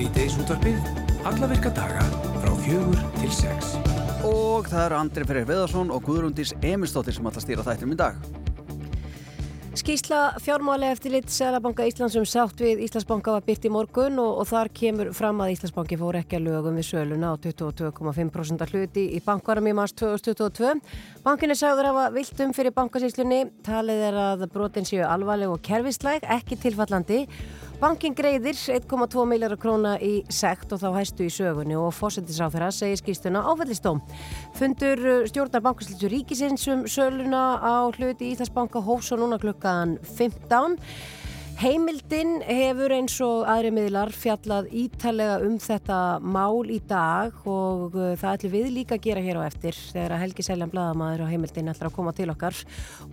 Sýteis útvarpið, alla virka daga frá fjögur til sex. Og það eru Andri Freyr Veðarsson og Guðrundis Emistóttir sem að stýra þættinum í dag. Skísla fjármáli eftir lit Sælabanka Íslands um sátt við Íslandsbanka var byrt í morgun og, og þar kemur fram að Íslandsbanki fór ekki að lögum við söluna á 22,5% hluti í bankarum í mars 2022. Bankin er sagður að hafa viltum fyrir bankasíslunni, talið er að brotin séu alvarleg og kerfislæg, ekki tilfallandi Bankin greiðir 1,2 miljardar króna í sekt og þá hæstu í sögunni og fósendisráþurra segir skýstuna áfællistóm. Fundur uh, stjórnar bankaslitur ríkisins um söluna á hluti Íslandsbanka hófs og núna klukkan 15. Heimildin hefur eins og aðri miðlar fjallað ítalega um þetta mál í dag og uh, það ætlum við líka að gera hér á eftir þegar að Helgi Seljan Bladamæður og heimildin ætlar að koma til okkar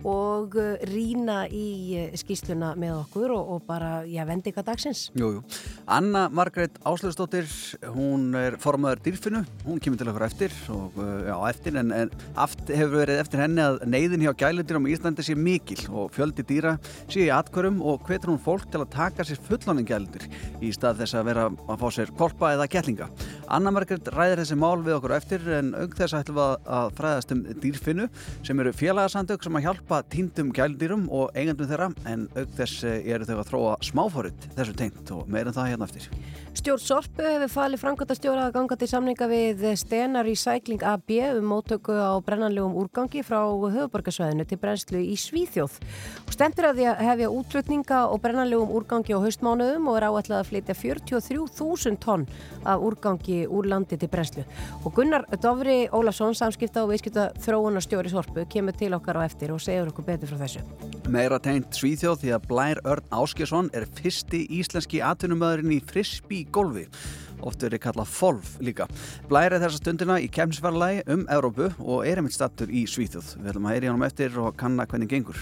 og uh, rína í uh, skýsluna með okkur og, og bara, já, vendi ykkar dagsins. Jújú. Anna Margreit Áslöfsdóttir, hún er formadur dýrfinu, hún kemur til okkur eftir og já, eftir en, en aft hefur verið eftir henni að neyðin hjá gælindir á Íslandi sé mikil og fjöldi dýra sé í atkvörum og hvetur hún fólk til að taka sér fulloningjaldir í stað þess að vera að fá sér kolpa eða gætlinga. Anna Margret ræðir þessi mál við okkur eftir en auk þess að ætlum að fræðast um dýrfinnu sem eru félagarsandök sem að hjálpa týndum gældýrum og eigandum þeirra en auk þess eru þau að þróa smáfórit þessu tengt og meira það hérna eftir. Stjórn Sorpu hefur falið framkvæmtastjóra að ganga til samninga við Stenar Recycling AB um móttöku á brennanlegum úrgangi frá höfuborgarsvæðinu til brennslu í Svíþjóð. Og stendur að því að hefja útlutninga og brennanlegum úrgangi á haustmánuðum og er áætlað að flytja 43.000 tonn af úrgangi úr landi til brennslu. Og Gunnar Dovri Ólafsson, samskipta og viðskipta þróunarstjóri Sorpu, kemur til okkar á eftir og segur okkur betur frá þessu. Meira tegnt Svíþjóð því að Blær Örn Áskjesson er fyrsti íslenski atvinnumöðurinn í frisbee golfi oft verið kallað FOLV líka. Blærið þessa stundina í kemsvarlægi um Európu og er einmitt stattur í Svíþjóð. Við ætlum að heyri honum eftir og kanna hvernig gengur.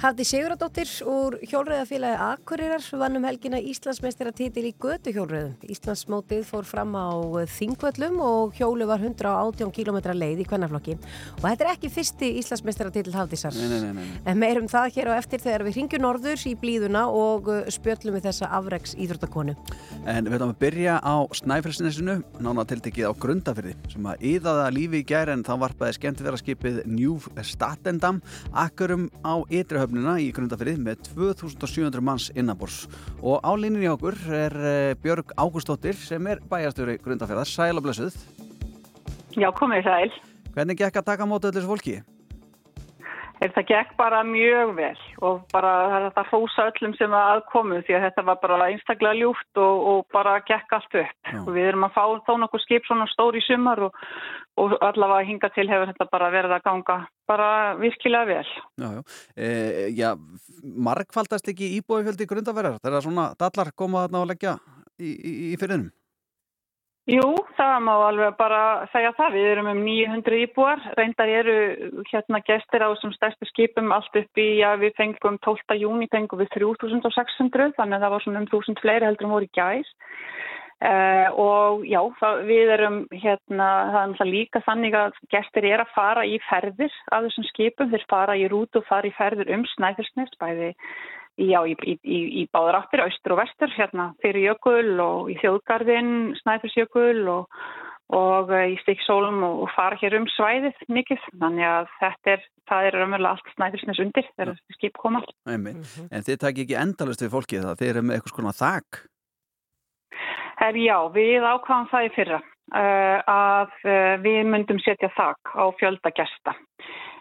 Hafði Siguradóttir úr hjólreðafélagi Akureyrar vannum helgina Íslandsmeistera titil í götu hjólreðum. Íslandsmótið fór fram á Þingvöllum og hjólu var 118 km leið í kvennaflokki. Og þetta er ekki fyrsti Íslandsmeistera nei, nei, en meirum það hér á eftir þegar við ringjum norður í blíðuna og spjöllum við þessa afreiks íþróttakonu. En við ætlum að byrja á Snæfellsnesinu, nána tiltekið á Grundafyrði sem að yðaða lífi í gæri en þá varpaði skemmtifæraskipið New Statendam akkurum á ytrihöfnina í Grundafyrði með 2700 manns innabors og á líninni okkur er Björg Ágústóttir sem er bæjastjóri Grundafyrðar, sæl og blessuð. Já, komið sæl. Hvernig gekk að taka móta öllu þessu fólki? Það gekk bara mjög vel og bara þetta hósa öllum sem aðkomu því að þetta var bara einstaklega ljúft og, og bara gekk allt upp við erum að fá þá nokkuð skip svona stóri í sumar og, og allavega hinga til hefur þetta bara verið að ganga bara virkilega vel. Já, já. E, já markfaldast ekki íbúið fjöldi grundaverðar þegar svona dallar koma þarna og leggja í, í, í fyrirnum? Jú, það má alveg bara segja það. Við erum um 900 íbúar. Reyndar eru hérna gestir á þessum stærstu skipum allt upp í að við fengum 12. júni fengum við 3600 þannig að það var svona um 1000 fleiri heldur en voru í gæs. Uh, og já, það, við erum hérna, það er náttúrulega líka þannig að gestir er að fara í ferðir af þessum skipum. Þeir fara í rút og fara í ferðir um Snæfellsnest bæði Já, í, í, í báðar áttir, austur og vestur, hérna fyrir jökul og í þjóðgarðin, snæðursjökul og, og í Stíksólum og fara hér um svæðið mikið. Þannig að þetta er, það er raunverulega allt snæðursnes undir þegar þetta skip koma. Mm -hmm. En þið takk ekki endalust við fólkið það, þið eru með eitthvað svona þakk? Her, já, við ákvæðum það í fyrra uh, að uh, við myndum setja þakk á fjöldagesta.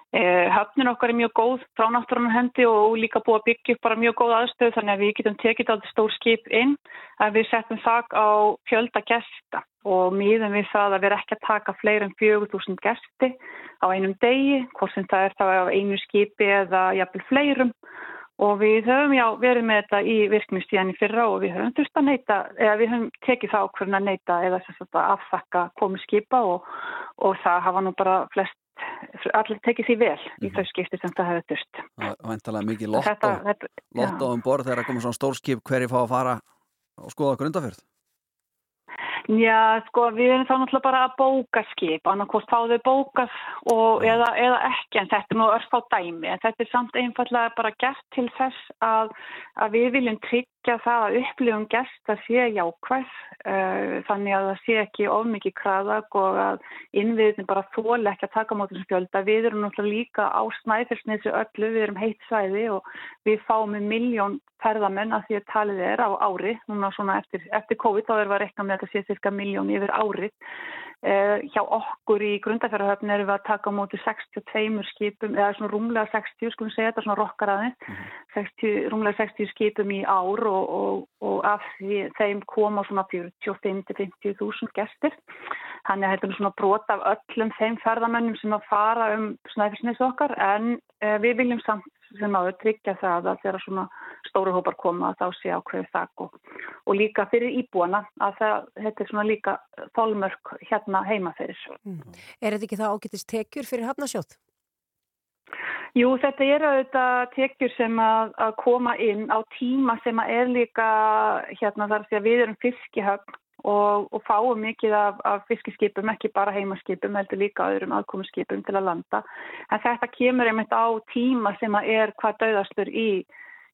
Höfnin okkar er mjög góð frá náttúrunar hendi og líka búið að byggja upp bara mjög góð aðstöð þannig að við getum tekið alltaf stór skip inn að við setjum þak á fjölda gesta og miðum við það að við erum ekki að taka fleiri en 4000 gesti á einum degi, hvort sem það er það á einu skipi eða jafnvel fleirum. Og við höfum já verið með þetta í virknistíðan í fyrra og við höfum þurft að neyta, eða við höfum tekið það ákveðin að neyta eða afþakka komi skipa og, og það hafa nú bara flest allir tekið því vel í Mhm. þau skipti sem það hefði þurft. Það var endalega mikið lotto um borð þegar það komur svona stórskip hverju fá að fara og skoða grundafjörð. Já, sko, við erum þá náttúrulega bara að bóka skip, annarkost fá þau bókað og, eða, eða ekki, en þetta er nú örf á dæmi, en þetta er samt einfallega bara gert til þess að, að við viljum tryggja það að upplifum gest að sé jákvæð, uh, þannig að það sé ekki of mikið kraðag og að innviðin bara þóla ekki að taka mótum spjölda. Við erum náttúrulega líka á snæfellsniðsu öllu, við erum heitt svæði og við fáum með miljón ferðamenn að því að talið er á ári, núna svona eftir, eftir COVID þá erum við að rekna með þetta sé cirka miljón yfir árið. Uh, hjá okkur í grundafjörðahöfn erum við að taka á móti 62 skipum, eða svona rúmlega 60, skulum segja þetta svona rokkar aðeins, mm -hmm. rúmlega 60 skipum í ár og, og, og af því þeim koma svona 45-50 þúsund gestir. Þannig að þetta er svona brot af öllum þeim ferðamennum sem að fara um snæfisnis okkar en uh, við viljum samt sem áður tryggja það að þeirra svona stóru hópar koma að þá sé ákveðu þakk og, og líka fyrir íbúana að það, þetta er svona líka þólmörk hérna heima fyrir. Mm. Er þetta ekki það ágætist tekjur fyrir hafnasjótt? Jú, þetta eru auðvitað tekjur sem að, að koma inn á tíma sem að er líka hérna þar að við erum fiskihöfn og, og fáum mikið af, af fiskiskipum, ekki bara heimaskipum, heldur líka öðrum aðkomuskipum til að landa. En þetta kemur einmitt á tíma sem að er hvað döðastur í,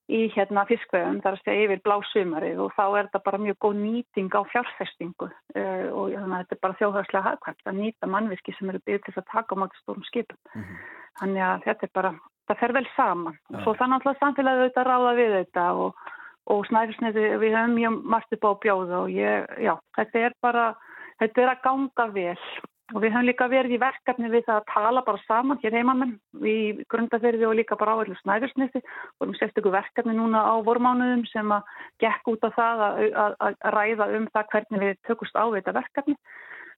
í hérna fiskveðum, þar að segja yfir blásumari og þá er þetta bara mjög góð nýting á fjárfestingu uh, og þannig að þetta er bara þjóðhærslega hagkvæmt að nýta mannviski sem eru byrjað til að taka á mátu stórum skipum. Mm -hmm. Þannig að þetta er bara, það fer vel saman ja. og svo þannig að samfélagið auðvitað ráða við þetta og og snæfisniti við höfum mjög margt upp á bjóða og ég, já, þetta er bara, þetta er að ganga vel. Og við höfum líka verið í verkefni við það að tala bara saman hér heimamenn í grundaferði og líka bara á allir snæfisniti og við sést ykkur verkefni núna á vormánuðum sem að gekk út af það að, að, að ræða um það hvernig við tökust á þetta verkefni.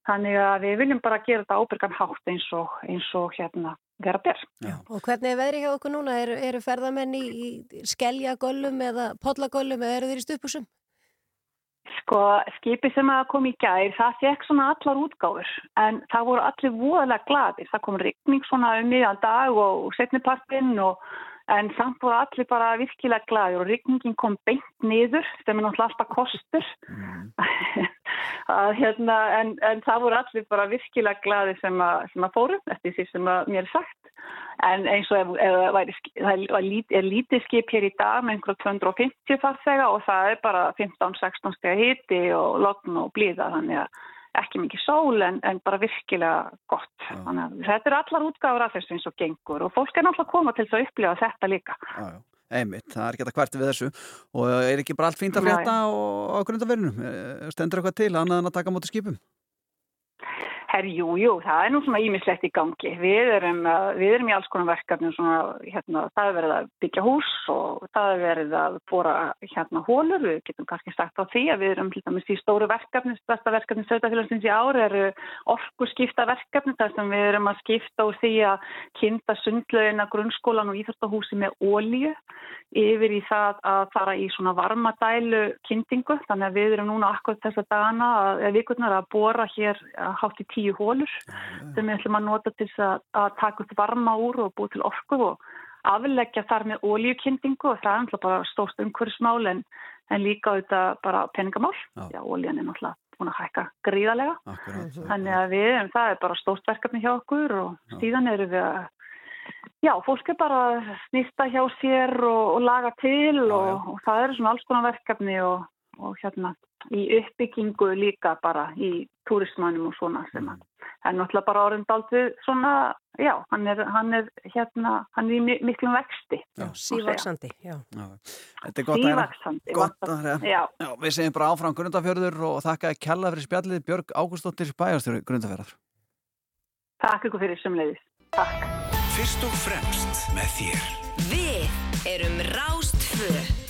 Þannig að við viljum bara gera þetta ábyrgan hátt eins og, eins og hérna vera bér. Og hvernig er veðri hjá okkur núna? Eru, eru ferðamenn í, í skelljagöllum eða podlagöllum eða eru þeir í stupusum? Sko, skipi sem að kom í gær, það fekk svona allar útgáður en það voru allir voðalega gladir. Það kom rikning svona um miðan dag og setnipartinn og en samt voru allir bara virkilega gladir og rikningin kom beint niður sem er náttúrulega alltaf kostur mm. að, hérna, en, en það voru allir bara virkilega gladir sem sem að fóru eftir því sem mér er sagt en eins og ef, ef væri, það er lítið skip hér í dag með einhverjum 250 farþega og það er bara 15-16 steg hitti og logn og blíða þannig að ekki mikið sól en, en bara virkilega gott. Já. Þannig að þetta eru allar útgáður af þessu eins og gengur og fólk er náttúrulega að koma til þess að upplifa þetta líka. Já, já. Einmitt, það er ekki þetta hverti við þessu og er ekki bara allt fínt að frétta á grundaverðinu? Stendur eitthvað til annað en að taka móti skipum? Herri, jú, það er nú svona ímislegt í gangi. Við erum, uh, við erum í alls konar verkefni svona, hérna, það er verið að byggja hús og það er verið að bóra hérna hólur. Við getum kannski sagt á því að við erum hlutað með því stóru verkefni, stærsta verkefni Söðafélagsins í ári eru orku skipta verkefni þar sem við erum að skipta úr því að kynnta sundlaugina grunnskólan og íþróttahúsi með ólíu yfir í það að fara í svona varmadælu kynntingu. Þannig að við erum núna akkur þess að dana að að tíu hólur sem við ætlum að nota til að, að taka upp varma úr og búið til orku og afleggja þar með ólíukynningu og það er bara stórt umhverfsmál en, en líka auðvitað bara peningamál. Já, Já ólían er náttúrulega búin að hækka gríðarlega. Akkurat. Þannig að við, en það er bara stórt verkefni hjá okkur og síðan eru við að Já, fólk er bara að snýsta hjá sér og, og laga til og, og það eru svona alls konar verkefni og, og hérna í uppbyggingu líka bara í túrismannum og svona sem hann er náttúrulega bara orðindaldið svona, já, hann er, hann er hérna, hann er í miklum vexti. Já, sívaksandi, já. já. Þetta er gott að hérna, gott að hérna, já. já. Við segjum bara áfram Grundafjörður og þakka kella fyrir spjallið Björg Ágústóttir Bæjastjóri Grundafjörður. Takk ykkur fyrir sumleiðis. Takk. Fyrst og fremst með þér. Við erum Rástföð.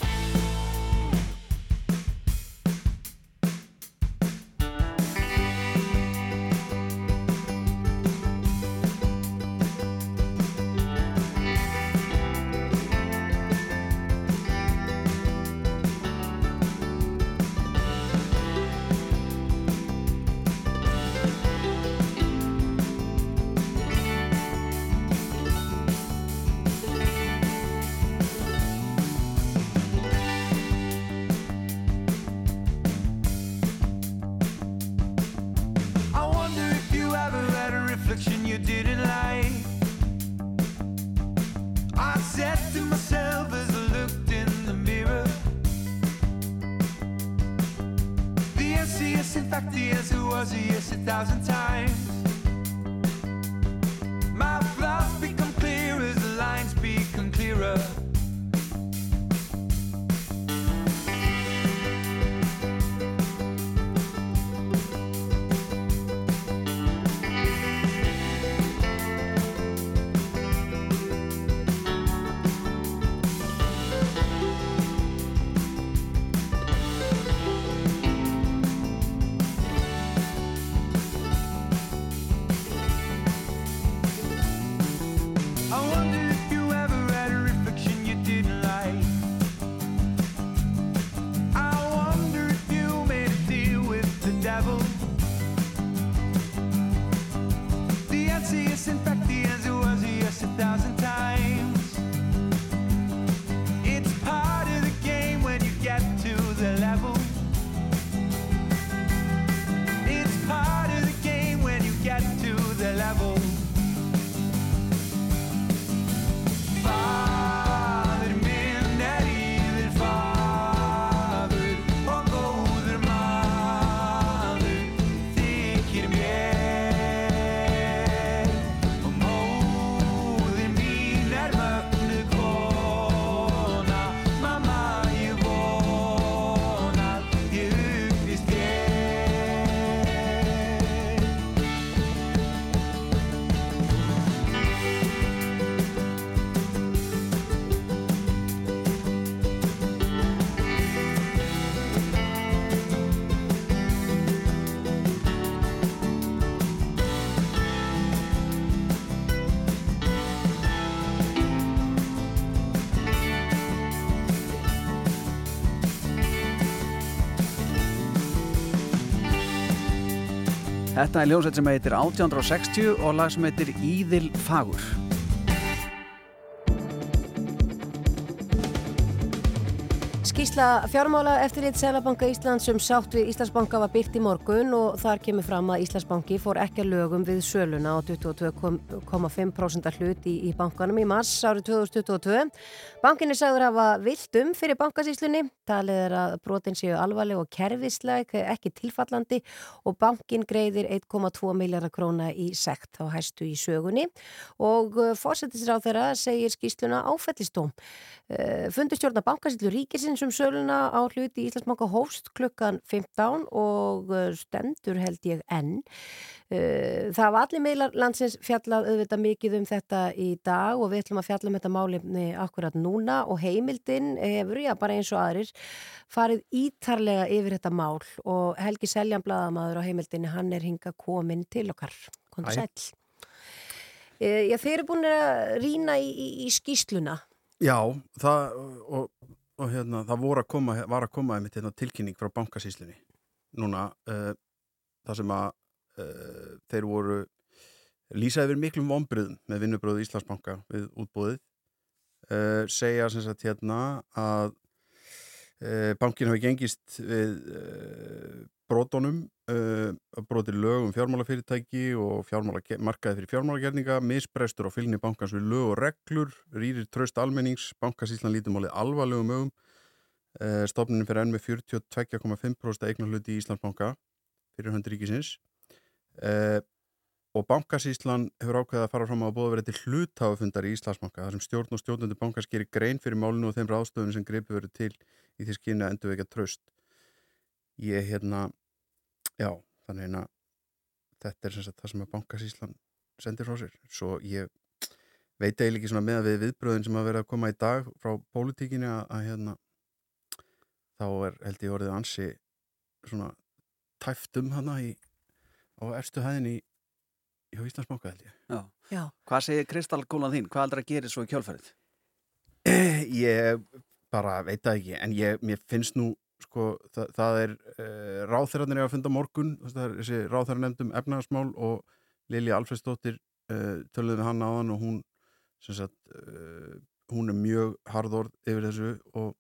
Þetta er ljónsett sem heitir 1860 og lag sem heitir Íðil Fagur. Skísla fjármála eftirlit Sælabanka Íslands um sátt við Íslandsbanka var byrt í morgun og þar kemur fram að Íslandsbanki fór ekki að lögum við söluna á 22,5% hlut í, í bankanum í mars árið 2022. Bankin er sagður hafa vilt um fyrir bankasíslunni. Talið er að brotin séu alvarleg og kerfisleg, ekki tilfallandi og bankin greiðir 1,2 miljardar króna í sekt á hæstu í sögunni og fórsetisráð þeirra segir skísluna áfællistóm. Fundustjórna bankasílu ríkisins um söluna á hluti í Íslandsbanka hófst klukkan 15 og uh, stendur held ég enn. Uh, Það var allir meðlar landsins fjallað auðvitað mikið um þetta í dag og við ætlum að fjalla um þetta málefni akkurat núna og heimildin hefur, já bara eins og aðrir, farið ítarlega yfir þetta mál og Helgi Seljan Bladamaður á heimildinni, hann er hinga komin til okkar. Kondur sæl. Uh, Já, þeir eru búin að rýna í, í, í skýsluna. Já, það, og, og hérna, það voru að koma, var að koma einmitt hérna, tilkynning frá bankasýslunni. Núna, uh, það sem að uh, þeir voru lýsaði yfir miklum vombriðum með vinnubröðu Íslandsbanka við útbúðið uh, segja sem sagt hérna að bankin hafi gengist við brotunum uh, broti lög um fjármálafyrirtæki og fjármála, markaði fyrir fjármálagerninga misbrestur á fylgni bankans við lög og reglur rýrir tröst almennings bankasíslan lítum álið alvarlegum ögum uh, stofnunin fyrir enn með 42,5% eignar hluti í Íslandsbanka fyrir hönd ríkisins. Uh, og bankasíslan hefur ákveðið að fara fram á að búða verið til hlutafundar í Íslandsbanka þar sem stjórn og stjórnundur bankans gerir grein fyrir málinu og þeim ráðstöðun sem greipi verið til í því skynni að endur vekja tröst ég hérna já, þannig að þetta er sem sagt það sem að bankasíslan sendir frá sér, svo ég veit eiginlega ekki svona með að við viðbröðin sem að vera að koma í dag frá pólitíkinni að, að hérna þá er held ég orðið ansi svona tæftum hana í, á erstu hæðin í hjá Íslandsbanka held ég Já. Já. Hvað segir kristallkólan þín? Hvað aldrei gera svo í kjálfærið? ég bara veit það ekki en ég, mér finnst nú sko, það, það er uh, ráþæranir að funda morgun er þessi ráþæran nefndum efnagasmál og Lilja Alfredsdóttir uh, töluði við hann á hann og hún sagt, uh, hún er mjög harðorð yfir þessu og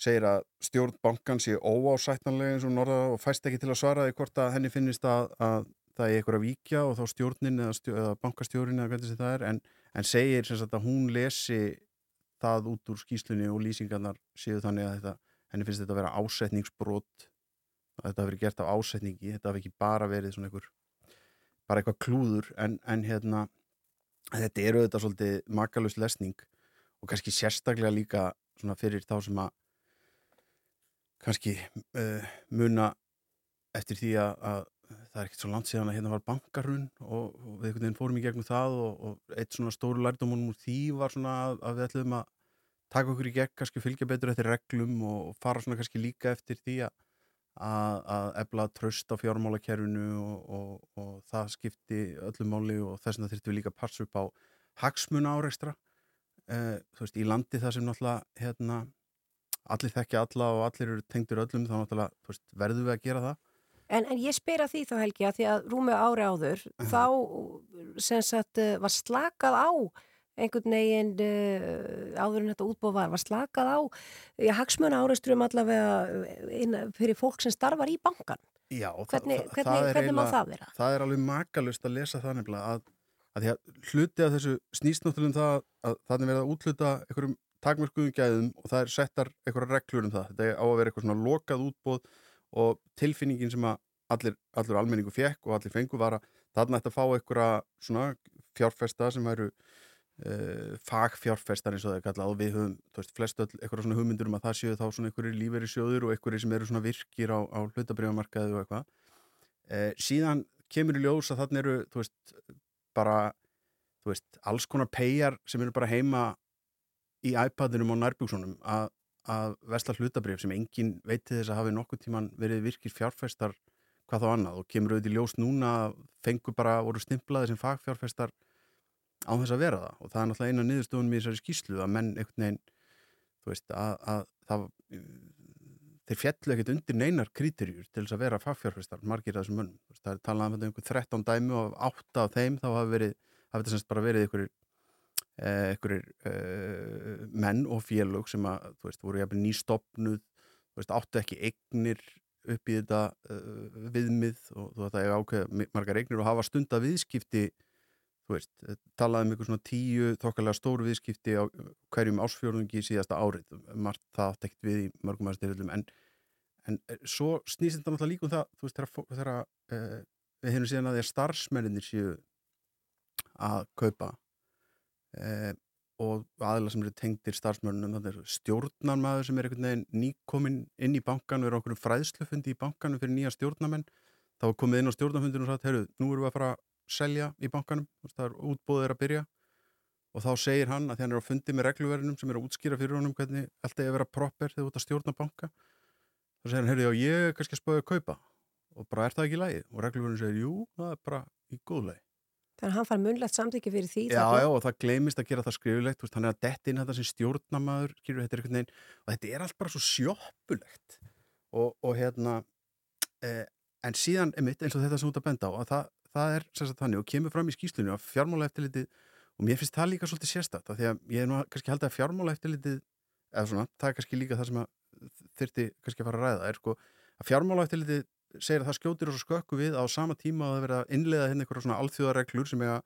segir að stjórn bankan sé óásættanlega eins og norða og fæst ekki til að svara því hvort að henni finnist að, að það er eitthvað að víkja og þá stjórnin eða, stjó, eða bankastjórnin eða hvernig það er en, en segir sagt að hún lesi það út úr skýslunni og lýsingarnar séu þannig að þetta, henni finnst þetta að vera ásetningsbrot þetta hafi verið gert af ásetningi þetta hafi ekki bara verið svona einhver bara eitthvað klúður en, en hérna þetta eru þetta svolítið makalust lesning og kannski sérstaklega líka svona fyrir þá sem að kannski uh, muna eftir því að, að það er ekkert svo langt síðan að hérna var bankarun og, og við einhvern veginn fórum í gegnum það og, og eitt svona stóru lærdómunum úr því var svona að, að við ætlum að taka okkur í gegn, kannski fylgja betur eftir reglum og fara svona kannski líka eftir því að, að, ebla tröst á fjármálakerfinu og, og það skipti öllu máli og þess vegna þurftum við líka að passa upp á hagsmuna árekstra eh, þú veist, í landi það sem náttúrulega hérna, allir þekkja alla og allir eru tengdur öllum þá náttúrulega veist, verðum við að gera það. En, en ég spyr að því þá Helgi að því að rúmi ári áður þá sem sagt eh, var slakað á einhvern veginn uh, áður en þetta útbóð var, var slakað á í hagsmuna áreisturum allavega eh, inn, fyrir fólk sem starfar í bankan. Já, Hvernig, það, hvernig, það er hvernig má það vera? það er alveg makalust að lesa það nefnilega að, að því að hluti af þessu snýst náttúrulega um það að það er verið að útluta einhverjum takmörkuðum gæðum og það er settar einhverja reglur um það þetta er á að vera eitthvað svona lokað útbóð og tilfinningin sem að allir, allur almenningu fekk og allir fengu var að þarna ætti að fá einhverja svona fjárfesta sem væru uh, fagfjárfestar eins og það er kallað og við höfum, þú veist, flest öll einhverja svona hugmyndur um að það séu þá svona einhverjir lífeyri sjóður og einhverjir sem eru svona virkir á, á hlutabriðamarkaði og eitthvað. Uh, síðan kemur í ljós að þarna eru, þú veist, bara þú veist, alls konar peyjar sem eru bara heima í iPadinum og nærbjúksunum að, að vesla hlutabrif sem engin veit til þess að hafi nokkuð tíman verið virkir fjárfestar hvað þá annað. Og kemur auðvitað í ljós núna að fengu bara voru stimplaði sem fagfjárfestar á þess að vera það. Og það er náttúrulega eina niðurstöðunum í þessari skýslu að menn einhvern veginn þú veist að, að það þeir fjallu ekkert undir neinar krítirjur til þess að vera fagfjárfestar margir af þessum veist, það er talað um þetta einhver 13 dæmi og af 8 af þeim þá hafa verið, hafa þetta semst bara verið einhverjir eh, einhverjir eh, menn og félög sem að, þú veist, voru jafnir nýstopnuð þú veist, áttu ekki eignir upp í þetta uh, viðmið og þú veist, það er ákveð margar eignir og hafa stunda viðskipti þú veist, eh, talaði um einhver svona tíu þokkalega stóru viðskipti á hverjum ásfjörðungi síðasta árið. Margt það átt ekkert við í mörgum aðstyrlum en, en eh, svo snýst þetta náttúrulega líka um það þú veist, þegar, uh, við hefum síðan að því að starfsmenninir séu að kaupa uh, og aðla sem eru tengdir starfsmönnum, þannig er stjórnarmaður sem er einhvern veginn nýkomin inn í bankan og er einhverjum fræðslufundi í bankanum fyrir nýja stjórnarmenn. Þá komið inn á stjórnarfundinu og sagt, heyrðu, nú erum við að fara selja í bankanum, það er útbóðið er að byrja. Og þá segir hann að því hann er á fundi með regluverðinum sem er að útskýra fyrir honum hvernig alltaf er að vera proper þegar þú ert að stjórna banka. Þá segir hann, heyrðu, já, ég er kannski að spáði að kaupa. Og bara er það ekki í lagi? Og regluverðin segir, jú, það er bara í góð lagi. Þannig að hann fær munlegt samþykki fyrir því. Já, já, og það gleymist að gera það veist, hann er að detti inn þetta sem stjórnamaður, þetta og þetta er allt bara svo sjoppulegt. Og, og hérna, eh, en síðan, einmitt, eins og þetta sem út að benda á, að það, það er sem sagt þannig og kemur fram í skýslunni að fjármála eftirlitið, og mér finnst það líka svolítið af því að ég er nú kannski haldið að fjármála eftirlitið, eða svona, það er kannski líka það sem að þyrfti kannski að fara að ræða, er sko, að fjármála eftirlitið segir að það skjótir og skökku við á sama tíma að það verið að innleiða hérna einhverja svona alþjóðareglur sem eiga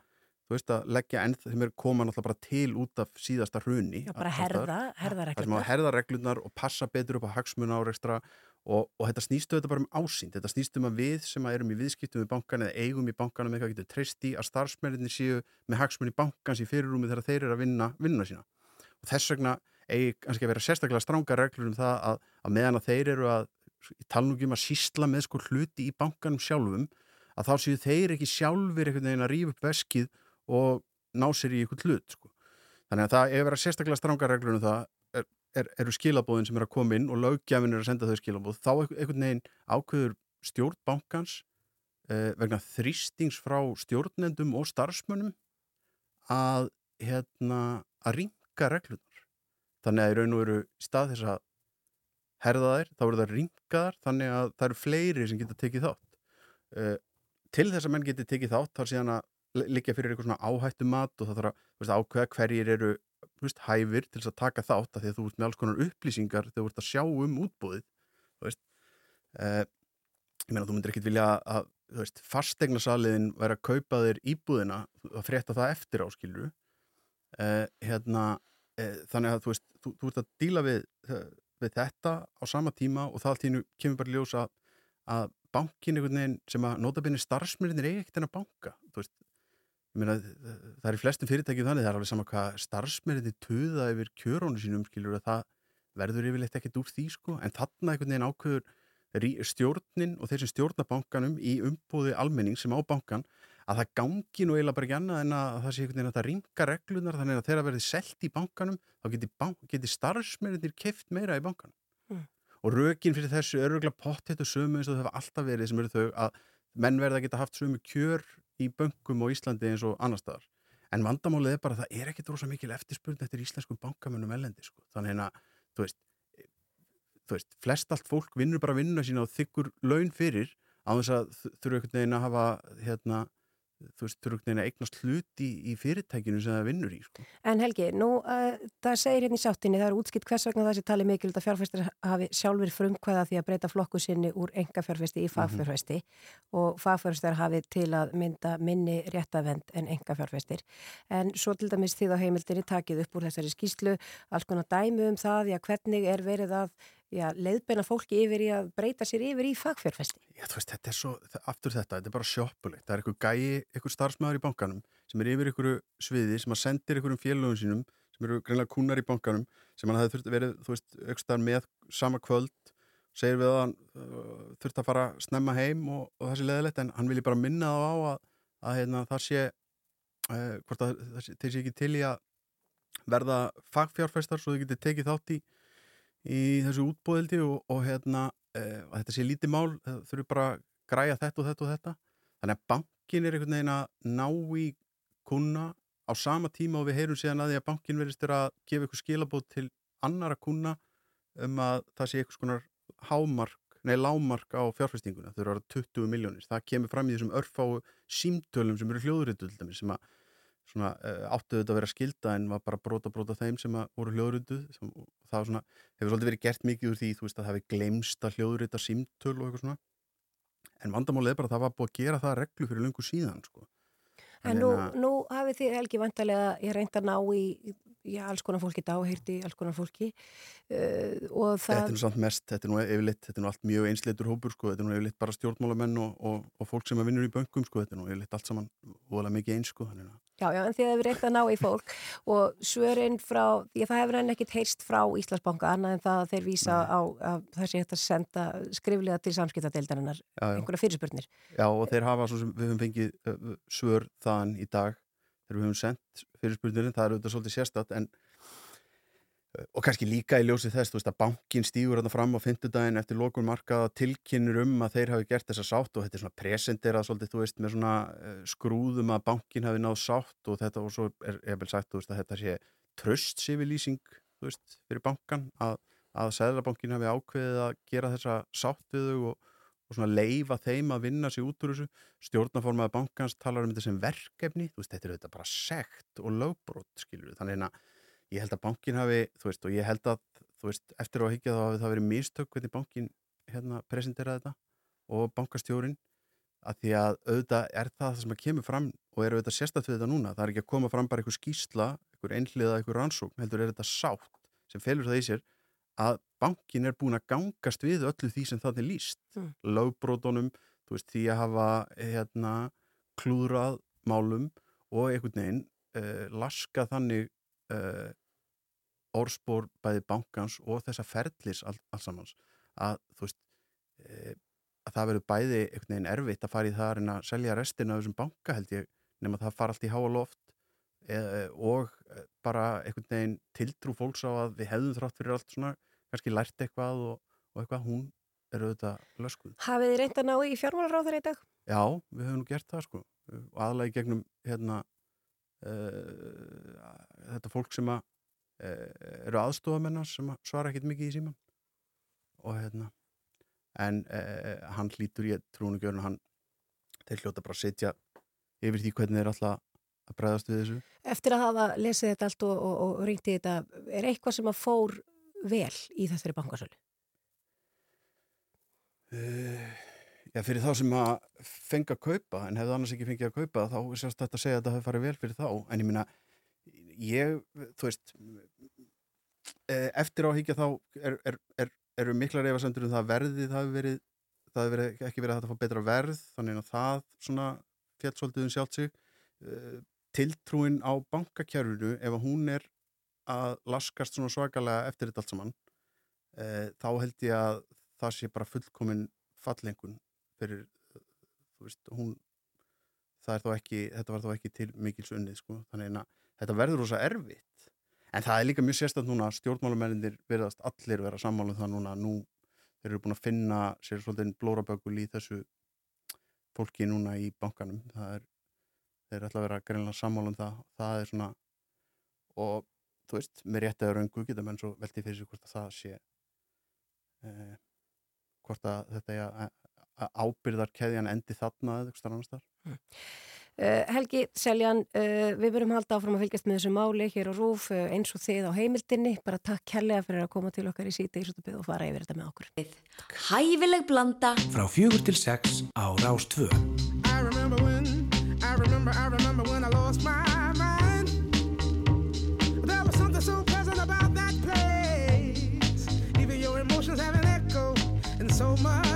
þú veist að leggja enn þeim er koma náttúrulega bara til út af síðasta hruni Já, bara herða, herða það sem reglurnar. að herða reglurnar og passa betur upp á hagsmuna árekstra og, og þetta snýstu þetta bara um ásýnd þetta snýstu um að við sem að erum í viðskiptum við bankan eða eigum í bankanum eitthvað getur treyst í að starfsmenninni séu með hagsmunni bankans í fyrirrúmi þegar þeir eru að vinna vinnuna sína og þess vegna eigi kannski að vera sérstaklega stranga reglur um það að, að meðan að þeir eru að talnum að sísla með sko hluti í bankanum sjálfum að þá séu þeir ekki sjálfur einhvern veginn að rífa upp veskið og ná sér í einhvern hlut sko. þannig að það er vera sérstaklega stranga reglur um það er, er, eru skilabóðin sem er að koma inn og löggjafin er að senda þau skilabóð þá einhvern veginn ákveður stjórn bankans eh, vegna þrýstings frá stjórnendum og starfsmönnum að hérna að ringa reglunar þannig að í raun og veru stað þess að herða þær, þá eru það ringaðar þannig að það eru fleiri sem geta tekið þátt. Uh, til þess að menn geti tekið þátt þar síðan að li- liggja fyrir eitthvað svona áhættu mat og það þarf að veist, ákveða hverjir eru veist, hæfir til þess að taka þátt af því að þú ert með alls konar upplýsingar þegar þú ert að sjá um útbúðið þú veist. Uh, ég meina þú myndir ekkit vilja að veist, fastegnasaliðin væri að kaupa þér íbúðina að frétta það eftir áskilur uh, hérna uh, þannig að þú veist, þú, þú ert að díla við, við þetta á sama tíma og það allt í hennu kemur bara í ljós að, að bankin einhvern veginn sem að notabinni starfsmyrinir eigi ekkert en að banka þú veist, meina það er í flestum fyrirtækjum þannig, það er alveg sama hvað starfsmyrinir tuða yfir kjörónu sínum skilur að það verður yfirleitt ekkert úr því sko, en þarna einhvern veginn ákveður stjórnin og þeir sem stjórna bankanum í umbúði almenning sem á bankan að það gangi nú eiginlega bara ekki annað en að það sé einhvern veginn að það ringa reglunar þannig að þegar verði selt í bankanum þá geti, bank, geti starfsmennir keft meira í bankanum Mm. og rökin fyrir þessu örgulega pottet og sömu eins og það hafa alltaf verið sem eru þau að menn verða að geta haft sömu kjör í bönkum á Íslandi eins og annar staðar en vandamálið er bara að það er ekkit rosa mikil eftirspurn eftir íslenskum bankamönnum elendi sko. þannig að þú veist, þú veist, flest allt fólk vinnur bara vinnuna sína og þykkur laun fyrir á þess að þ- þurfa einhvern veginn að hafa hérna, þú veist, veginn að eignast hlut í, fyrirtækinu sem það vinnur í sko. En Helgi, nú uh, það segir hérna í sáttinni, það er útskipt hvers vegna það sé talið mikilvægt að fjárfæstir hafi sjálfur frumkvæða því að breyta flokku sinni úr enga fjárfæsti í fagfjárfæsti og fagfjárfæstir hafi til að mynda minni réttavend en enga fjárfæstir. En svo til dæmis því þá heimildinni takið upp úr þessari skýslu, alls konar dæmi um það, já hvernig er verið að já, leiðbeina fólki yfir í að breyta sér yfir í fagfjárfæsti. Já, þú veist, þetta er svo, aftur þetta, þetta er bara sjoppulegt. Það er einhver gæi, einhver starfsmæður í bankanum sem er yfir einhverju sviði, sem að sendir einhverjum félögum sínum, sem eru greinlega kúnar í bankanum, sem hann hefði þurft verið, þú veist, aukstar með sama kvöld, segir við að hann uh, þurft að fara snemma heim og, og það sé leðilegt, en hann vilji bara minna þá á að, að hérna, það sé, uh, hvort að það sé, þeir sé ekki til í að verða fagfjárfestar svo þau getið tekið þátt í í þessu útbóðildi og, og hérna að þetta sé lítið mál, þurfi bara að græja þetta og þetta og þetta. Þannig að bankin er einhvern veginn að ná í kuna á sama tíma og við heyrum síðan að því að bankin verðist að gefa ykkur skilabóð til annara kuna um að það sé einhvers konar hámark, nei lámark á fjárfestinguna, þau eru að 20 miljónir það kemur fram í þessum örfáu símtölum sem eru dæmis sem að svona, uh, áttu þetta að vera skilda en var bara brota brota þeim sem voru hljóðrituð sem, það svona, hefur svolítið verið gert mikið úr því þú veist að það hefði glemst að hljóðrita símtöl og eitthvað svona en vandamálið er bara að það var búið að gera það að reglu fyrir lengur síðan sko. En Þannig nú, nú hafið þið Helgi vantarlega, ég reynd að ná í já, alls konar fólki dáheyrti, alls konar fólki. Uh, og Þetta er það, nú samt mest, þetta er nú yfirleitt, þetta er nú allt mjög einsleitur hópur sko, þetta er nú yfirleitt bara stjórnmálamenn og, og, og fólk sem að vinnur í bönkum sko, þetta er nú yfirleitt allt saman voðalega mikið eins sko, þannig að já, já, en þið hefur reynd að ná í fólk. Og svörin frá, að það hefur enn ekkit heyrst frá Íslandsbanka annað en það að þeir vísa á að það sé hægt að senda skriflega til samskiptadeildarinnar einhverja fyrirspurnir. Já, og þeir hafa svo sem við höfum fengið uh, svör þaðan í dag þegar við höfum sendt fyrirspurnirinn, það er auðvitað svolítið sérstætt en uh, og kannski líka í ljósið þess, þú veist að bankin stígur þarna fram á fimmtudaginn eftir lokun markað tilkynur um að þeir hafi gert þessa sátt og þetta er svona presenterað svolítið, þú veist, með svona uh, skrúðum að bankin hafi náð sátt og þetta og svo er, er vel sagt, þú veist, að þetta sé tröst lýsing, þú veist, fyrir bankan að, að Sæðlabankin hafi ákveðið að gera þessa sátt við þau og og svona leifa þeim að vinna sig út úr þessu. Stjórnaformaða bankans talar um þetta sem verkefni. Þú veist, þetta er þetta bara sekt og lögbrot skilur við, þannig að ég held að bankin hafi, þú veist, og ég held að þú veist, eftir á að higgja þá hafi það verið mistök hvernig bankin hérna presenteraði þetta og bankastjórin að því að auðvitað er það það sem að kemur fram og er auðvitað við þetta núna. Það er ekki að koma fram bara einhver skýsla einhver einhliða, einhver rannsókn, heldur er þetta sátt sem felur það í sér að bankin er búin að gangast við öllu því sem það er líst Mm. lögbrótonum, þú veist, því að hafa hérna klúðrað málum og einhvern veginn uh, laska þannig uh, orðspór bæði bankans og þessa ferlis all, allsamans að þú veist uh, að það verður bæði einhvern veginn erfitt að fara í það að reyna að selja restina af þessum banka held ég nema það fara allt í háa loft eh, og eh, bara einhvern veginn tiltrú fólks á að við hefðum þrátt fyrir allt svona kannski lært eitthvað og, og eitthvað hún er auðvitað löskuð. Hafið þið reynd að ná í fjármálaráður í dag? Já, við höfum nú gert það sko og aðlega í gegnum hérna uh, þetta fólk sem að uh, eru aðstofamennar sem að svara ekkert mikið í síman og hérna en uh, hann hlýtur ég trúnugjörn hann þeir hljóta bara að setja yfir því hvernig þeir alltaf að bregðast við þessu Eftir að hafa lesið þetta allt og, og, og ringti þetta, er eitthvað sem að fór vel í þessari bankasölu? Uh, Já, fyrir þá sem að fengi að kaupa en hefðu annars ekki fengið að kaupa þá er sérst þetta að segja að þetta hefði farið vel fyrir þá en ég minna, ég, þú veist eh, eftir á að higgja þá er, er, er, eru miklar efasendur um það að verðið hafi verið það verið, ekki verið að fá betra verð þannig að það svona fjallsóldiðum sjálft sig Eh, tiltrúin á bankakjærfinu ef að hún er að laskast svona svakalega eftir þetta allt saman eh, þá held ég að það sé bara fullkomin fallengun fyrir þú veist, hún það er þó ekki, þetta var þó ekki til mikils unnið sko, þannig að þetta verður rosa erfitt, en það er líka mjög sérstætt núna, stjórnmálumennir verðast allir vera sammála um það núna, nú þeir eru búin að finna sér svolítið blóraböggul í þessu fólki núna í bankanum, það er þeir ætla að vera greinlega sammála um það. Það er svona og þú veist, með rétt eða raungu geta menn svo velti fyrir sig hvort að það sé eh, hvort að þetta er að, að ábyrðar keðjan endi þarna eða eitthvað annars þar Uh, Helgi Seljan, uh, við verum halda áfram að fylgjast með þessu máli hér á Rúf uh, eins og þið á heimildinni, bara takk kærlega fyrir að koma til okkar í síti og fara yfir þetta með okkur. Hæfileg blanda Frá fjögur til sex á Rástvö. I remember when, I remember, I remember when I lost my so much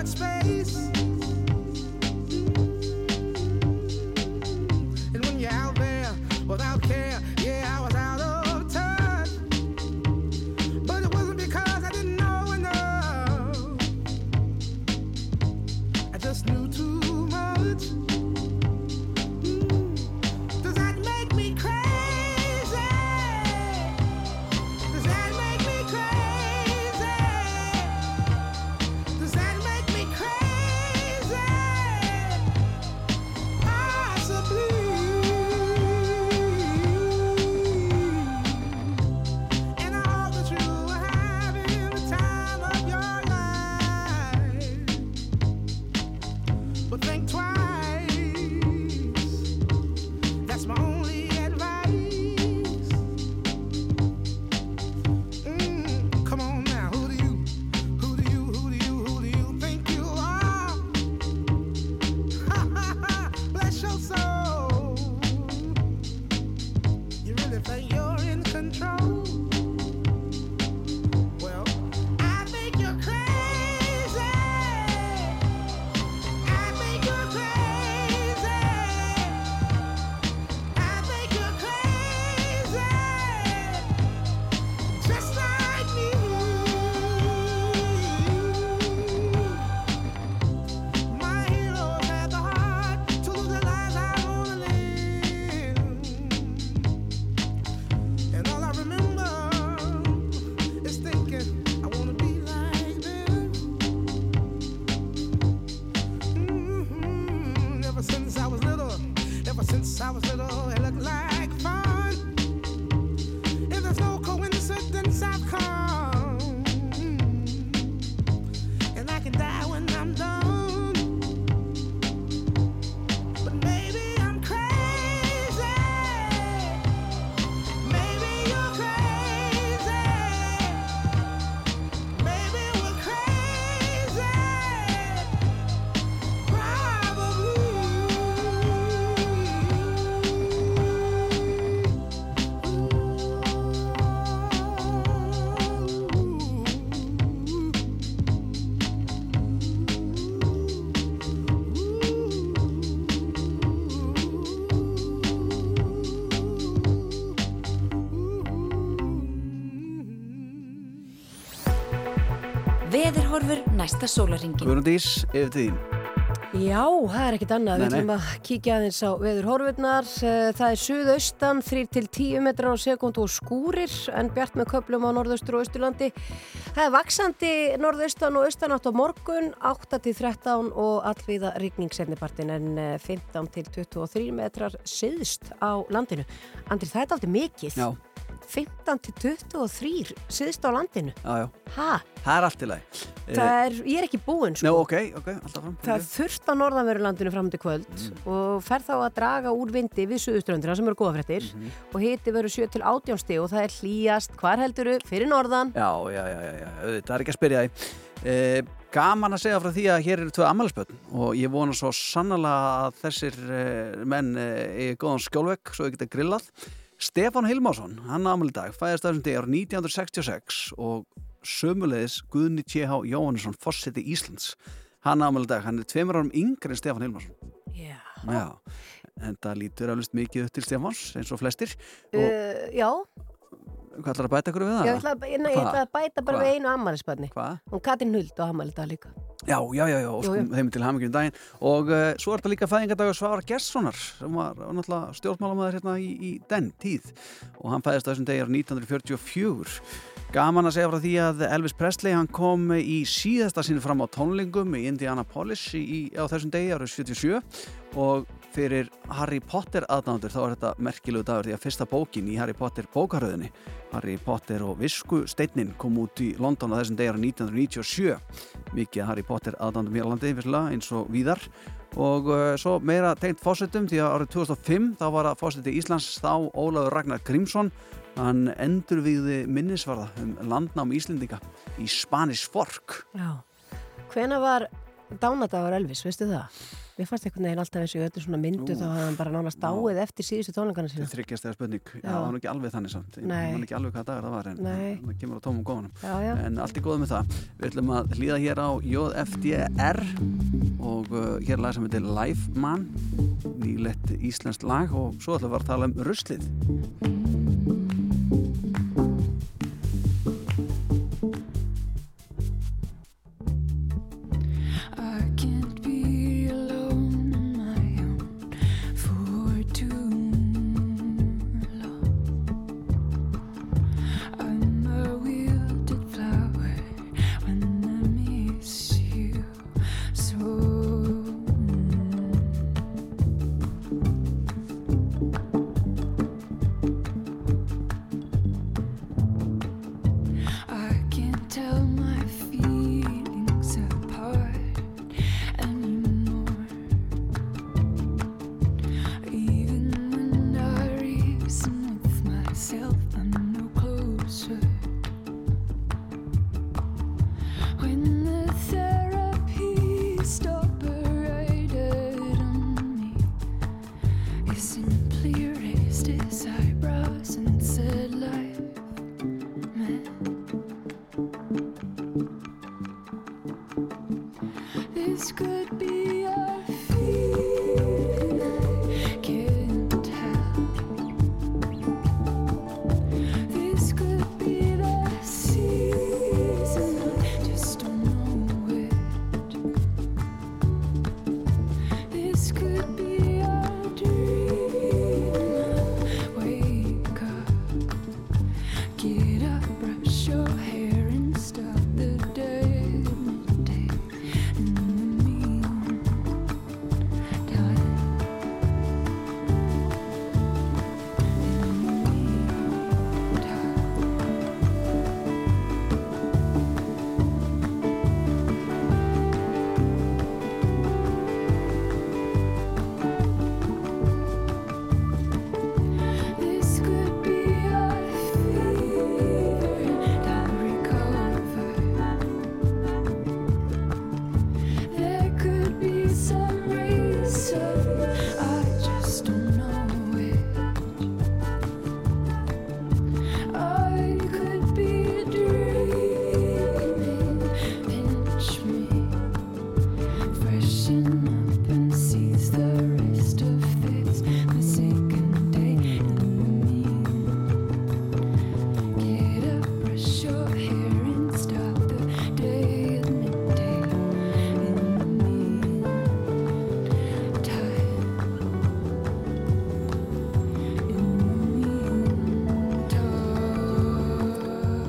næsta sólaringin. Guðrundís, yfir til þín. Já, það er ekkit annað. Nei, Við ætlum að kíkja aðeins á veður horfurnar. Það er suðaustan, 3-10 metrar á sekund og skúrir en bjart með köplum á norðaustur og austurlandi. Það er vaksandi norðaustan og austanátt á morgun, 8-13 og allvíða rigningsefnipartin en eh, 15-23 metrar siðst á landinu. Andri, það er aldrei mikið. Já, 15-23 siðst á landinu. já, já. Ha? Það er allt í lagi. Það er, ég er ekki búinn sko. Njá, ok, ok, alltaf fram. Það er þurft á norðanverulandinu fram til kvöld og fer þá að draga úr vindi við suðuströndina sem eru góða fréttir og hiti verður 7 til 18 stig og það er hlýjast, hvar helduru, fyrir norðan Já, já, já, það er ekki að spyrja því. Uh, gaman að segja frá því að hér eru tvö ammælisbönn og ég vona svo sannlega að þessir uh, menn í góðan skjólvegg svo þau geta grillað. Stefán Hilmásson, hann ammæli dag, fæðist þessum dag árið 1966 og sömulegis Guðni T.H. Jóhannesson, fórseti Íslands. Hann ammæli dag, hann er tveimur árum yngri en Stefán Hilmásson. Já. Já, en það lítur alveg mikið upp til Stefáns eins og flestir. Og Uh, já, hvað ætlar að bæta ykkur við það? ég ætla, nei, ég ætla að bæta bara Hvað? við einu ammælisbarni. Hvað? Hún Katrin Huld og ammæli dag líka. Já, já, já, já, og þeim til hamingjum daginn og uh, svo er þetta líka fæðingardagur Svavar Gessonar sem var náttúrulega stjórnmálamæður hérna í, í den tíð og hann fæðist þessum degi árið 1944 Gaman að segja frá því að Elvis Presley hann kom í síðasta sinni fram á tónlingum í Indianapolis í, í, á þessum degi árið 77 og fyrir Harry Potter aðdándur þá er þetta merkilegu dagur því að fyrsta bókin í Harry Potter bókaröðinni Harry Potter og Visku Steinin kom út í London á þessum degi árið 1997 mikið Harry Potter aðdándum hér á landi vissulega, eins og víðar og uh, svo meira tengt fósettum því að árið 2005 þá var að fósetti Íslands þá Ólafur Ragnar Grímsson hann endurvíði minnisvarða um landnám Íslendinga í Spanish Fork Já. Hvena var dánadagur Elvis, veistu það? Mér fannst einhvern veginn alltaf í öllu svona myndu þá hafði hann bara nánast dáið eftir síðustu tónleikana sína. þryggjast eða spurning, já, það var ekki alveg þannig samt. Nei. man ekki alveg hvað dagar það var en það kemur á tómum góðanum Já, já. en allt er góð með það. Við ætlum að hlýða hér á JFDR og uh, hér lag sem heitir Life Man. Nýlegt íslenskt lag og svo ætlum við að tala um ruslið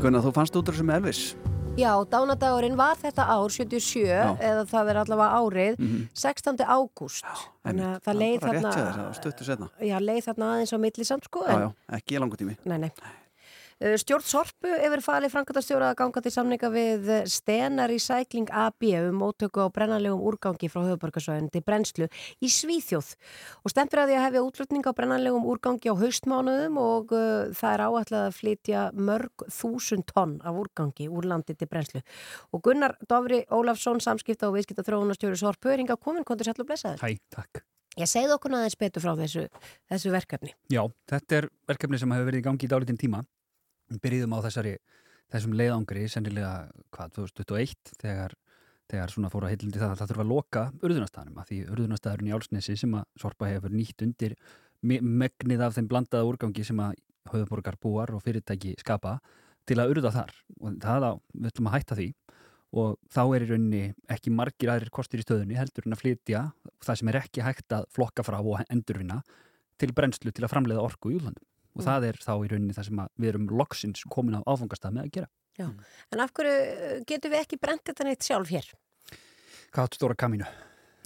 Gunnar, þú fannst út úr þessu með Elvis Já, dánadagurinn var þetta ár 77 Já. eða það er allavega árið Mhm. 16. ágúst þannig að það leið þarna þér, það já, leið þarna aðeins á milli samt sko já, já, ekki langur tími Nei, nei. Uh, Stjórn Sorpu hefur falið framkvæmtastjóra að ganga til samninga við eh, Stena Recycling AB um móttöku á brennanlegum úrgangi frá höfuborgarsvæðin til brennslu í Svíþjóð og stempir að því að hefja útlutning á brennanlegum úrgangi á haustmánuðum og uh, það er áætlað að flytja mörg þúsund tonn af úrgangi úr landi til brennslu og Gunnar Dofri Ólafsson samskipta og viðskipta þróunastjóri Sorpu er hinga komin, kontur sætlu blessaður. Hæ, takk. Ég segði okkur aðeins betur frá þessu, þessu verkefni. Já, þetta er verkefni sem hefur verið í gangi í dálítinn tíma. Við byrjuðum á þessari, þessum leiðangri, sennilega, hvað, 2021, þegar, þegar svona fóru að heilindi það að það þurfa að loka urðunastæðanum, af því urðunastæðurinn í Álsnesi sem að Sorpa hefur nýtt undir me- megnið af þeim blandaða úrgangi sem að höfuborgar búar og fyrirtæki skapa til að urða þar. Og það á, við ætlum að hætta því og þá er í rauninni ekki margir aðrir kostir í stöðunni heldur en að flytja það sem er ekki hægt að flokka frá og endurvinna til brennslu til að framleiða orku í útlandum og Mm. það er þá í rauninni það sem að við erum loksins komin á áfangastað með að gera. Já. En af hverju uh, getum við ekki brent þetta neitt sjálf hér? Hvað áttu stóra kamínu?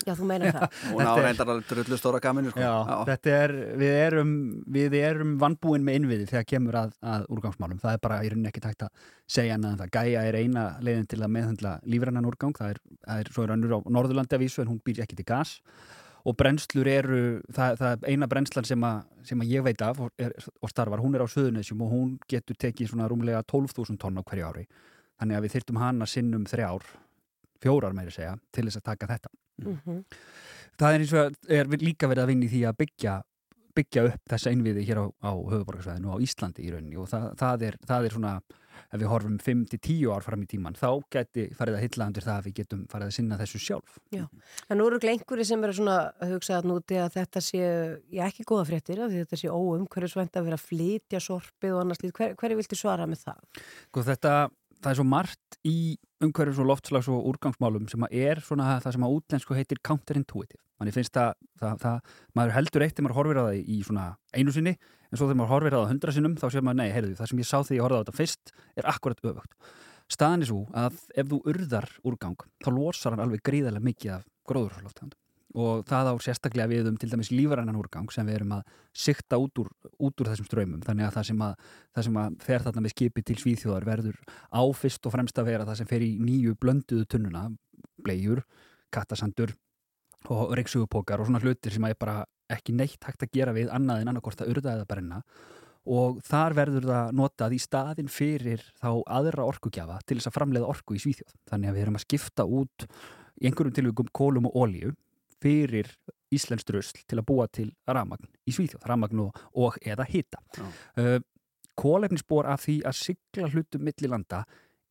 Já, þú meinar það. Hún á Þetta reyndar alveg drullu stóra gaminu sko. Já, þetta er, við erum, við erum vannbúin með innviði þegar kemur að, að úrgangsmálum. Það er bara í rauninni ekki tægt að segja en það. Gæja er eina leiðin til að meðhandla lífrannan úrgang. Það er, það er svo er önnur á Norðurlandi að vísu en hún býr ekki til gas. Og brennslur eru, það, það er eina brennslan sem, að, sem að ég veit af og, er, og starfar, hún er á Suðunisjum og hún getur tekið svona rúmlega 12.000 tonn á hverju ári. Þannig að við þyrftum hana sinnum þrjár, fjórar meiri segja, til þess að taka þetta Mhm. það er eins og er líka verið að vinna í því að byggja, byggja upp þessa innviði hér á, á höfuborgarsvæðinu og á Íslandi í rauninni og það, það, er, það er svona ef við horfum 5-10 ár fram í tíman þá geti farið að hylla undir það að við getum farið að sinna þessu sjálf En nú eru einhverju sem eru svona að hugsa að núti að þetta sé, já ekki góða fréttir, af því þetta sé óumhverjusvænt að vera að flytja sorpið og annars. Hver, hverju viltu svara með það? Sko þetta, það er svo margt í umhverfis og loftslags og úrgangsmálum sem að er svona það sem að útlensku heitir counterintuitive. Manni finnst það, það, það, maður heldur eitt þegar maður horfir á það í svona einu sinni, en svo þegar maður horfir á það hundra sinnum, þá sér maður, nei, heyrðu, það sem ég sá þegar ég horfði á þetta fyrst er akkurat öfugt. Staðan er svo að ef þú urðar úrgang, þá losar hann alveg gríðarlega mikið af gróðurhaldtegundum og það á sérstaklega við um til dæmis lífarannan úrgang sem við erum að sikta út úr, út úr þessum ströymum þannig að það sem að, það sem að fer þarna með skipi til Svíþjóðar verður á fyrst og fremst að vera það sem fer í nýju blönduðu tunnuna blegjur, kattasandur og reiksugupókar og svona hlutir sem er bara ekki neitt hægt að gera við annað en annarkort að urða eða brenna og þar verður það notað í staðin fyrir þá aðra orkugjafa til þess að framleiða orku í Svíþjóð. Þannig að við erum að skipta út í einhverjum tilvíkum kólum og ólíu fyrir Íslensk drusl til að búa til ramagn í Svíþjóð, ramagn og, og eða hita. Uh, kólefnisbor af því að sigla hlutum milli landa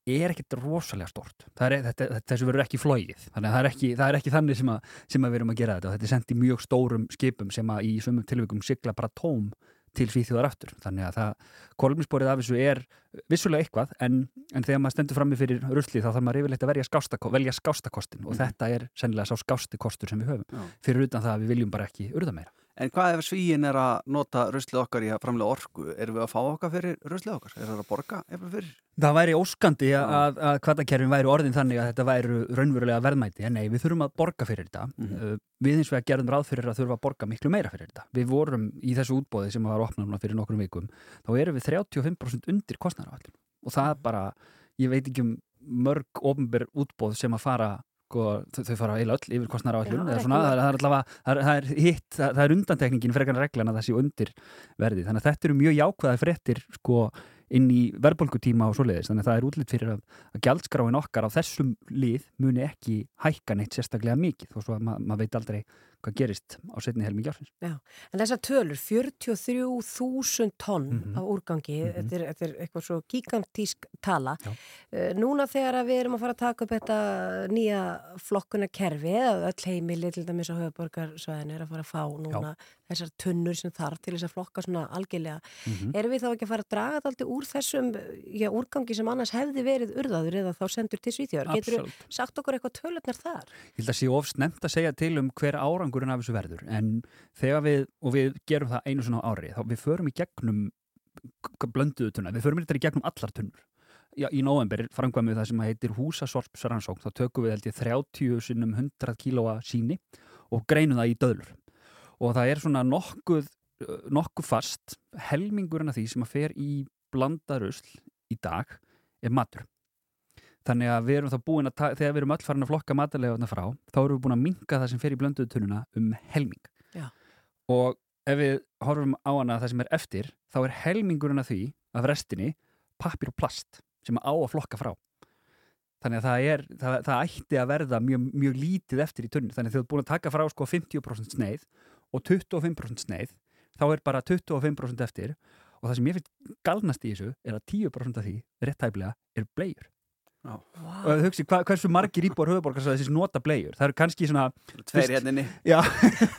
er ekkert rosalega stort. Er, þetta, þessu verður ekki flóið. Þannig að það er ekki, það er ekki þannig sem, að, sem að við erum að gera þetta. Þetta er sendt í mjög stórum skipum sem að í svömmum tilvíkum sigla bara tóm til svíþjóðar aftur. Þannig að það, kólefnisborið af þessu er vissulega eitthvað en, en þegar maður stendur frammi fyrir rusli þá þarf maður yfirleitt að velja, skástakostin, velja skástakostin og þetta er sennilega sá skásti kostur sem við höfum. Já. Fyrir utan það að við viljum bara ekki urða meira. En hvað ef svíin er að nota ruslið okkar í að framlega orku? Erum við að fá okkar fyrir ruslið okkar? Er það að borga eitthvað fyrir? Það væri óskandi að, að, að kvartakerfin væri orðin þannig að þetta væri raunverulega verðmæti, en nei, við þurfum að borga fyrir þetta. Mhm. Uh, Við eins og að gerðum ráð fyrir að þurfa að borga miklu meira fyrir þetta. Við vorum í þessu útbóði sem var opnað núna fyrir nokkrum vikum, þá erum við 35% undir kostnæraallin. Og það er bara, ég veit ekki um mörg ofnbyr útbóð sem að fara sko, þau, fara eiginlega öll yfir ekki svona, mörg. það, er- það allavega, það er, það hitt, það, er undantekningin frekar en reglan að það sé undir verði. Þannig að þetta eru mjög jákvæða fréttir sko inn í verðbólkutíma og svoleiðis þannig að það er útlitt fyrir að, að gjaldskráin okkar á þessum lið muni ekki hækka neitt sérstaklega mikið og svo að ma maður veit aldrei hvað gerist á setni helmingi ársins. Já, en þessar tölur, 43.000 tonn Mhm. af úrgangi, þetta, er, þetta er eitthvað svo gigantísk tala. Já. Uh, núna þegar við erum að fara að taka upp þetta nýja flokkuna kerfi, eða öll heimili til dæmis á höfuborgarsvæðinu er að fara að fá núna þessar tunnur sem þarf til þess að flokka svona algjörlega. Mhm. Erum við þá ekki að fara að draga þetta aldrei úr þessum já, úrgangi sem annars hefði verið urðaður eða þá sendur til Svíþjóðar? Getur Absolutt. sagt okkur eitthvað tölurnar þar? Ég held að sé of snemt að segja til um hver árangurinn af þessu verður. En þegar við, og við gerum það einu svona ári, þá við förum í gegnum blönduðu tunna, við förum þetta í gegnum allar tunnur. Já, í november framkvæmum við það sem heitir húsasorpsrannsókn, þá tökum við held ég 30 sinnum 100 kílóa síni og greinum það í döðlur. Og það er svona nokkuð, nokkuð fast. Helmingurinn af því sem að fer í blanda rusl í dag er matur þannig að við erum þá búin að þegar við erum öll farin að flokka matarlega frá þá erum við búin að minka það sem fer í blönduðu tunnuna um helming. Já. og ef við horfum á hana það sem er eftir þá er helmingurinn af því af restinni pappir og plast sem á að flokka frá. Þannig að það, er, það, það ætti að verða mjög, mjög lítið eftir í tunni þannig að þú ert búin að taka frá sko 50% sneið og 25% sneið þá er bara 25% eftir. Og það sem ég finnst galnast í þessu er að 10% af því, réttæflega, er bleiur Já. og hugsi, hva, hversu margir íbúar höfuborgarsæðis nota bleiur, það eru kannski svona Tveir fyrst- inni. Já,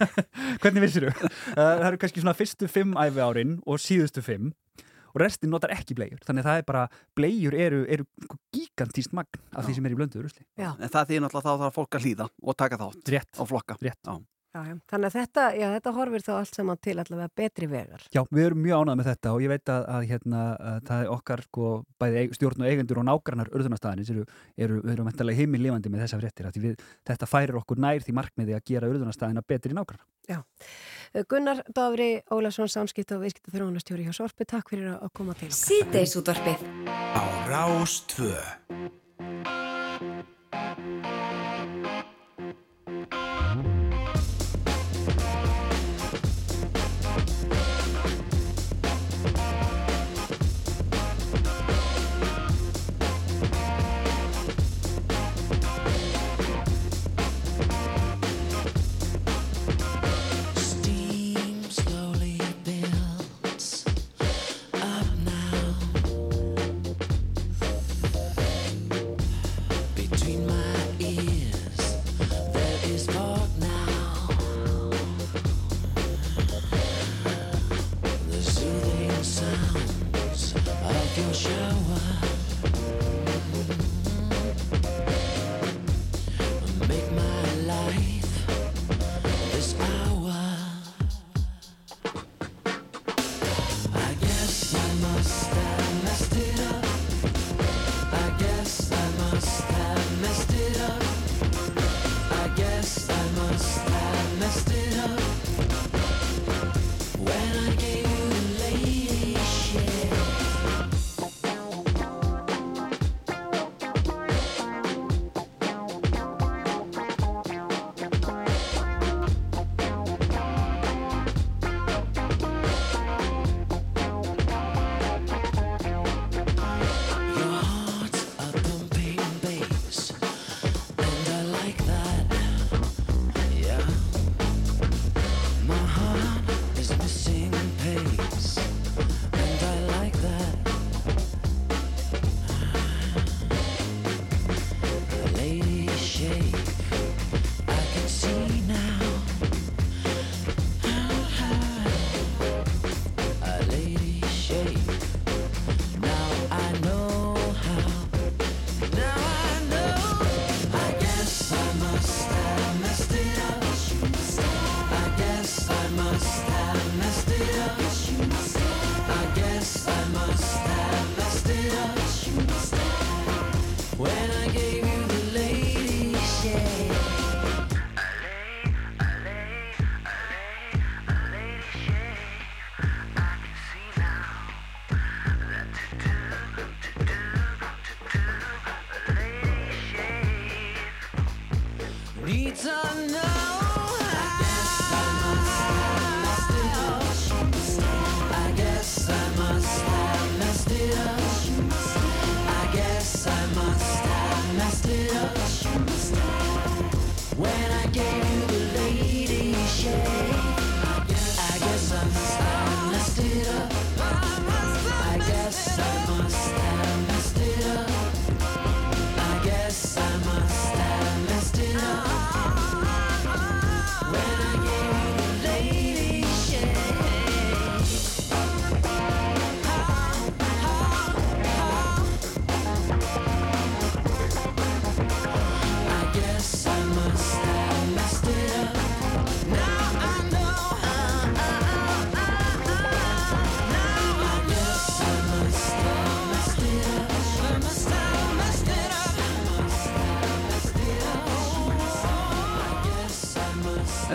hvernig vissir þú? Það eru kannski svona fyrstu fimm æfi árin og síðustu fimm og restin notar ekki bleiur þannig að það er bara, bleiur eru, eru gigantíst magn af því sem er í Já. En það þýðir náttúrulega þá þarf fólk að hlýða og taka þátt Rétt. og flokka. Rétt. Já. Já, já. Þannig að þetta, já, þetta horfir þá allt saman til allavega betri vegar. Já, við erum mjög ánægð með þetta og ég veit að, að, hérna, að það er okkar sko, bæði stjórn og eigendur og nágrannar urðunarstaðanis eru, eru, við erum mentalega heimil lifandi með þessa fréttir af því við, þetta færir okkur nær því markmiði að gera urðunarstaðina betri nágrannar. Já. Gunnar Dofri Ólason, samskipt og viðskipt þróunastjóri hjá Sorpi, takk fyrir að koma til okkar. Síðdeis útvarpið Á Rás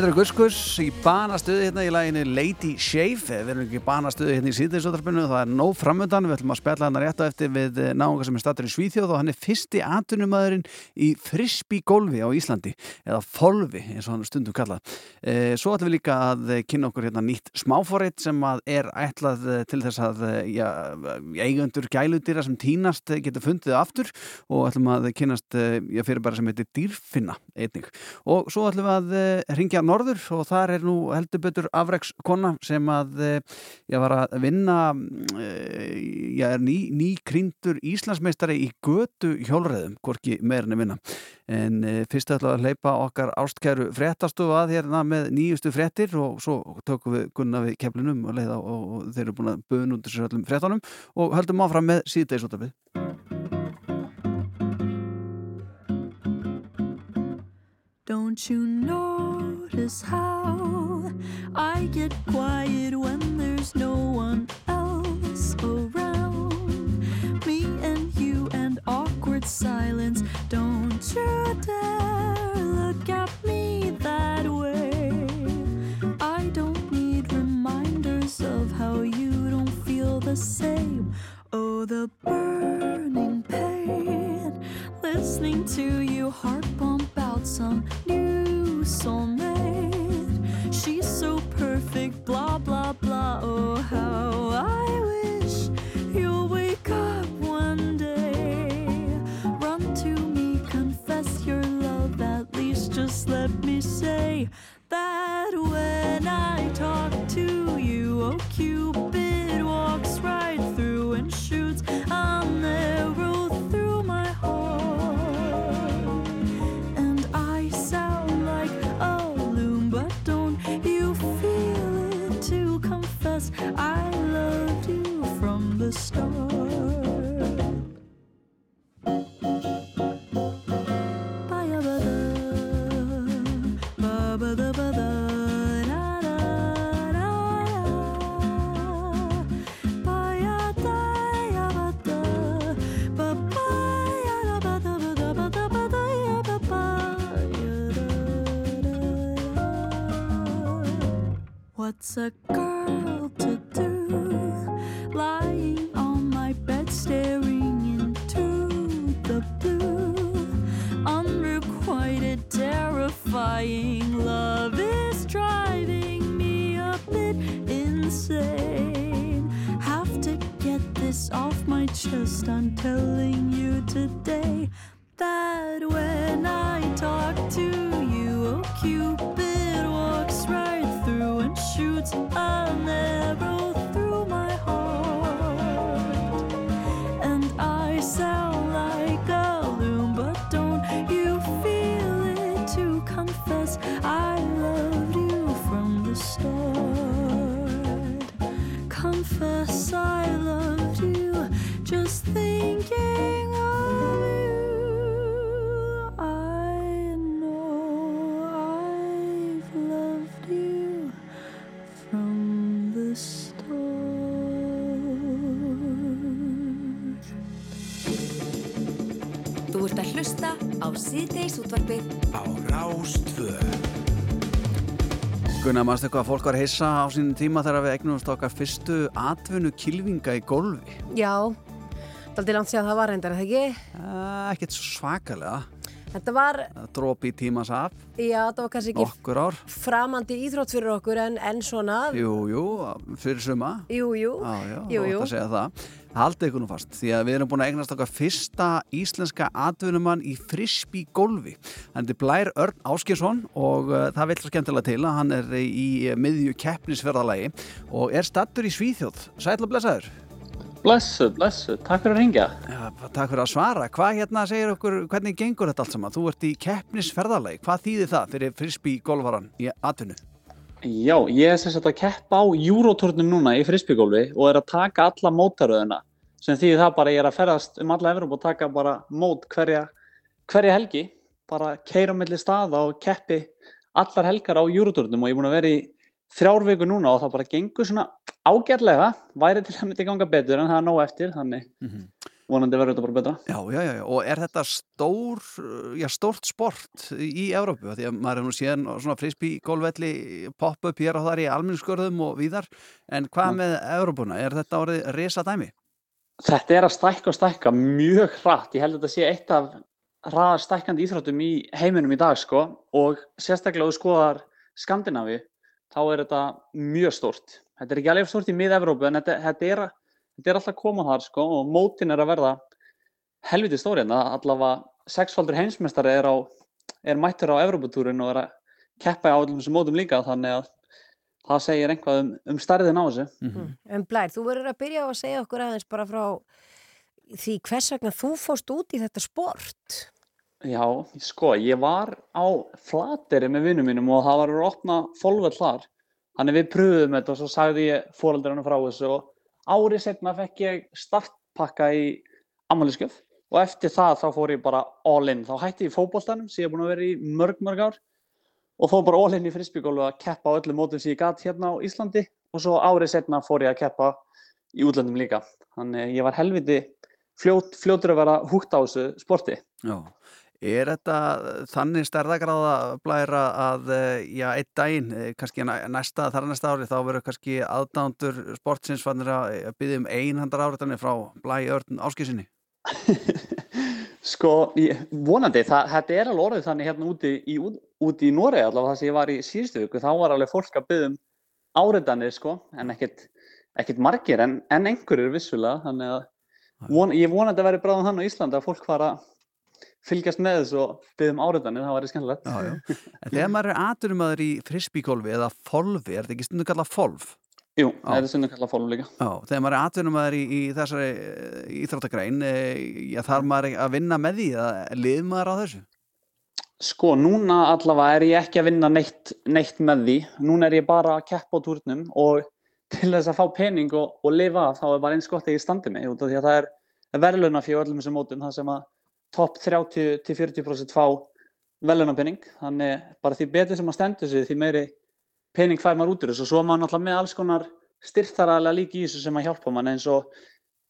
Þetta eru Guskus í banastuði hérna í læginu Lady Shave. Við erum ekki í banastuði hérna í síðdeisóttarpinu. Það er nóg framöndan. Við ætlum að spjalla hann rétt á eftir við náunga sem er stattur í Svíþjóð og hann er fyrsti atvinnumæðurinn í frisbee-golfi á Íslandi eða folvi eins og hann stundum kallað. Eh, Svo ætlum við líka að kynna okkur hérna nýtt smáforrið sem að er ætlað eh, til þess að eh, já, eigundur gæludýra sem tínast eh, getur fundið aftur og ætlum að kynast eh, einnig. Og svo ætlum við að eh, ringja norður og þar er nú heldur betur afrekskona sem að eh, ég var að vinna eh, ég er ný, ný krýndur Íslandsmeistari í götu hjólreðum, hvorki meirin að vinna en fyrst ætlum við að hleypa okkar ástkæru fréttastofu að hérna með nýjustu fréttir og svo tökum við gunna við keflinum og, og, þeir eru búin að út þessu öllum fréttanum og höldum áfram með síðdeisóttabið Don't you notice how I get quiet when there's no one else around? Me and you and awkward silence. Don't you dare look at me that way. I don't need reminders of how you don't feel the same. Oh, the burning pain. Listening to you heart pump out some new soulmate. She's so perfect, blah, blah, blah. Oh, how I wish you'll wake up one day. Run to me, confess your love. At least just let me say that when I talk to you, oh, Cupid walks right through and shoots arrow through I loved you from the start? What's a girl síðdeis útvarpið Á Rástvö Gunnar, maður hvað fólk var að hissa á sínum tíma þegar við eignumst okkar fyrstu atvinnu kilvinga í golfi? Já, daldi langt síðan það var reyndar, er það ekki? uh, ekkert svo svakalega. Þetta var, drópi í tímas af já, þetta var kannski ekki nokkur ár. framandi íþrótt fyrir okkur en, en svona, jú, jú, fyrir suma. Jú, jú, Já, já, jú, þú jú. átt að segja það. Haldið ykkur nú fast, því að við erum búin að eignast okkar fyrsta íslenska atvinnumann í frisbee golfi. Hann er Blær Örn Áskjesson og uh, það vil svo skemmtilega til að hann er í, í miðju keppnisferðalagi og er stattur í Svíþjóð. Sæll og blessaður. Blessu, blessu, takk fyrir að ringja. Já, takk fyrir að svara. Hvað hérna segir okkur, hvernig gengur þetta allt saman? Þú ert í keppnisferðalagi. Hvað þýðir það fyrir frisbee golfaran í atvinnu? Já, ég er sagt að keppa á Euroturnum núna í frisbeególfi og er að taka alla mótaröðina sem þýðir það bara ég er að ferðast um alla Evróp og taka bara mót hverja, hverja helgi, bara keira á milli staða og keppi allar helgar á Euroturnum og ég er búin að vera í þrjár viku núna og það bara gengur svona ágætlega, væri til að myndi ganga betur en það er nóg eftir, þannig vonandi verður þetta bara betra. Já, já, já, og er þetta stór, já, stórt sport í Evrópu? Því að maður hefur nú síðan svona frisbee-gólvelli pop-up hér og þar í almennskurðum og víðar, en hvað með Evrópuna? Er þetta orðið risa dæmi? Þetta er að stækka og stækka mjög hratt. Ég held að þetta sé eitt af hraðar stækkandi íþróttum í heiminum í dag sko og sérstaklega þú skoðar Skandinavi þá er þetta mjög stórt. Þetta er ekki alveg stórt í mið-Evrópu en þetta, þetta, er, þetta er alltaf að koma þar sko og mótin er að verða helviti stóri en allavega sexfaldur heimsmeistari er, á, er mættur á Evróputúrin og er að keppa á allum þessum mótum líka þannig að það segir einhvað um, um stærðin á þessu. En Blær, þú verður að byrja á að segja okkur aðeins bara frá því hvers vegna þú fóst út í þetta sport. Já, sko, ég var á flateri með vinnum mínum og það var að opna fólkvöld þar. Þannig við pröfum þetta og svo sagði ég fóreldrarinn frá þessu og árið setna fekk ég startpakka í ammæliskjöf og eftir það þá fór ég bara all in. Þá hætti ég í fótboltanum sem ég er búin að vera í mörg, mörg ár og fór bara all in í frisbygólu að keppa á öllum mótum sem ég gat hérna á Íslandi og svo árið setna fór ég að keppa í útlöndum líka. Þannig ég var helviti fljót, fljótur að vera húgt á þessu sporti. Já. Er þetta þannig stærðagráða blæra að, eh, já, einn daginn, eh, kannski næ- næsta, þar næsta ári, þá verður kannski aðdándur sportsins fannir að byggja um einhandar áriðanir frá blæ örn áskísinni? Sko, ég, vonandi, það, þetta er alveg orðið þannig hérna úti í, út, í Noregi allavega það sem ég var í síðustu viku, þá var alveg fólk að byggja um áriðanir sko, en ekkert, margir, en, en einhverjir vissulega, þannig að von, ég vonandi að vera bráðum þannig á Íslandi að fólk fara að fylgjast með þessu og byggja um áriðanir, það væri skemmtilegt. Já, já. En þegar maður er aturumöður í frisbíkólfi eða folfi, er þetta ekki stundu kallað folf? Jú, það er stundum kallað fólum líka. Já, þegar maður er atvinnumæður í, í þessari eh, íþróttagrein, eh, þarf maður að vinna með því að lið maður á þessu? Sko, núna allavega er ég ekki að vinna neitt, neitt með því. Núna er ég bara að keppa á túrnum og til þess að fá pening og, og lifa þá er bara eins gott að ég standi mig það er verðluna fyrir öllum þessum mótum, það sem að topp 30-40% fá verðlunapenning. Þannig bara því betur sem að stendur sig, því meiri pening fær maður út úr þessu og svo er maður náttúrulega með alls konar styrktaraðlega líki í þessu sem að hjálpa mann eins og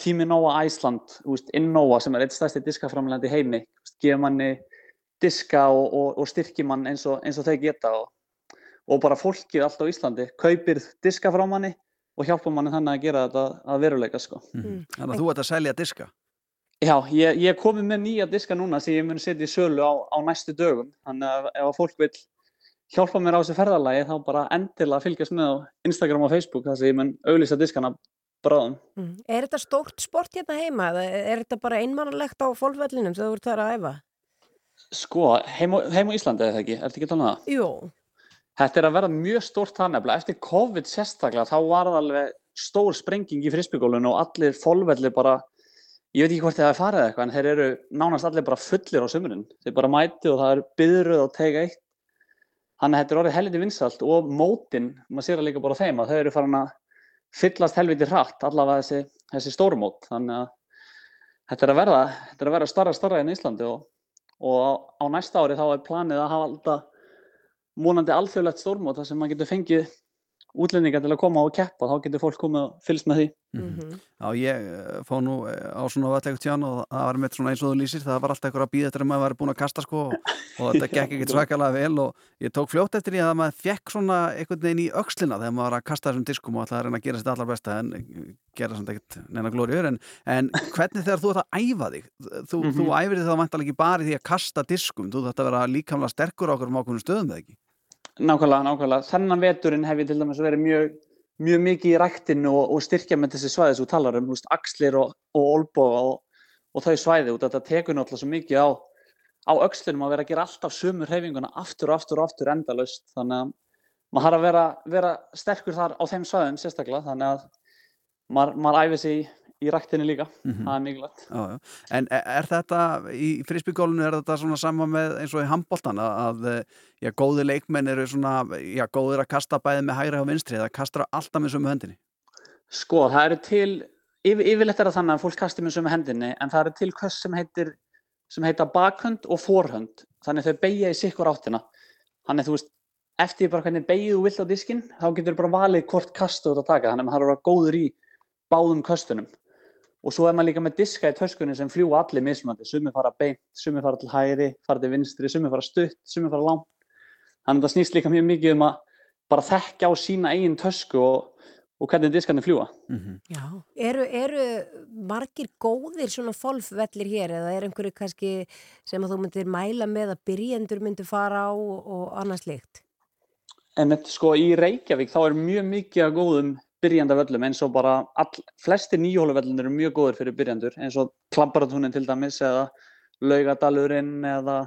Tími Nóa Æsland, Innóa sem er eitt stærsti diskaframlegandi í heimi, gefa manni diska og, og, og styrkir mann eins og, eins og þau geta og, og bara fólkið allt á Íslandi kaupir diska frá manni og hjálpa manni þannig að gera þetta að veruleika sko. Þannig að þú ert að selja diska? Já, ég, ég komið með nýja diska núna sem ég mun setja í sölu á, á næstu dögum þannig að ef að fólk vil hjálpa mér á þessu ferðalagi þá bara endilega fylgjast með á Instagram og Facebook þar sem ég mun auglýsa diskana bráðum. Mm. Er þetta stórt sport hérna heima eða er þetta bara einmannlegt á fólkvellinum þegar þú ert þar að æfa? Sko, heim á, heim á Íslandi eða ekki, ertu ekki tala um? Jú. Þetta er að verða mjög stórt það nefnilega. Eftir COVID sérstaklega þá var það alveg stór sprenging í frisbygólinu og allir fólkvelli bara, ég veit ekki hvort það er farið eitthvað, en þeir eru nánast allir bara fullir á sömurinn. Þeir bara mæti og það er byðruð og tega eitt. Þannig að þetta er orðið helviti vinsalt og mótin, maður sér það líka bara á þeim að þau eru farin að fyllast helviti hratt, allavega þessi, þessi stórmót. Þannig að þetta er að verða, þetta er að verða starra starra en Íslandi og, og á, á næsta ári þá er planið að hafa alltaf vonandi alþjóðlegt stórmót þar sem maður getur fengið útlendingar til að koma og keppa, þá getur fólk komið og fylgst með því. Já, ég eh, fóð nú eh, á svona vallegt tján og það var með svona eins og þú lýsir, það var alltaf eitthvað að býða eftir að maður var búin að kasta sko og, og þetta gekk ekkert svakalega vel og ég tók fljótt eftir því að maður fekk svona einhvern veginn í öxlina þegar maður var að kasta þessum diskum og alltaf að reyna að gera þetta allar besta en eh, gera samt ekkert neina glóriur en, en hvernig þegar þú ert að æfa þig þú, Mhm. þú æfir þig þá mæntalega ekki bara í því að kasta diskum, þú þarft að vera líkamlega sterkur á okkur um ákveðnum stöðum eða ekki? Nákvæmlega, nákvæmlega. Þennan veturinn hef ég til dæmis verið mjög, mjög mikið í ræktinu og, og styrkja með þessi svæði sem þú talar um, veist, axlir og, og olboga og, og þau svæði út. Þetta tekur náttúrulega svo mikið á, á öxlinum að vera að gera alltaf sömur hreyfinguna aftur og aftur og aftur endalaust. Þannig að maður har að vera, vera sterkur þar á þeim svæðum sérstaklega, þannig að maður, maður æfi sig í, í ræktinu líka. Mhm. Það er mikilvægt. Já, já. En er, er þetta, í frisbygólinu er þetta svona sama með eins og í handboltan að, já, góði leikmenn eru svona, já, góðir að kasta bæði með hægri og vinstri eða kastra alltaf með sömu hendinni? Sko, það eru til, yfir, yfirleitt er það þannig að fólk kastir með sömu hendinni, en það eru til köst sem heitir, sem heita bakhönd og forhönd, þannig þau beigja í sikkur áttina. Þannig þú veist, eftir bara hvernig beigju þú vilt á diskinn, þá getur bara valið hvort kast þú ert að taka, þannig að maður þarf að vera góður í báðum köstunum. Og svo er maður líka með diska í töskunni sem fljúa allir mismunandi, sumi fara beint, sumi fara til hægri, fara til vinstri, sumi fara stutt, sumi fara langt. Þannig að það snýst líka mjög mikið um að bara þekka á sína eigin tösku og, og hvernig diskarnir fljúa. Já. Eru, eru margir góðir svona þolfvellir hér eða er einhverju kannski sem að þú myndir mæla með að byrjendur myndir fara á og, og annars líkt? En sko í Reykjavík þá er mjög mikið að góðum byrjanda völlum eins og bara all, flestir nýjóluvöllum eru mjög góðir fyrir byrjandur eins og Klambaratúnin til dæmis eða Laugadalurinn eða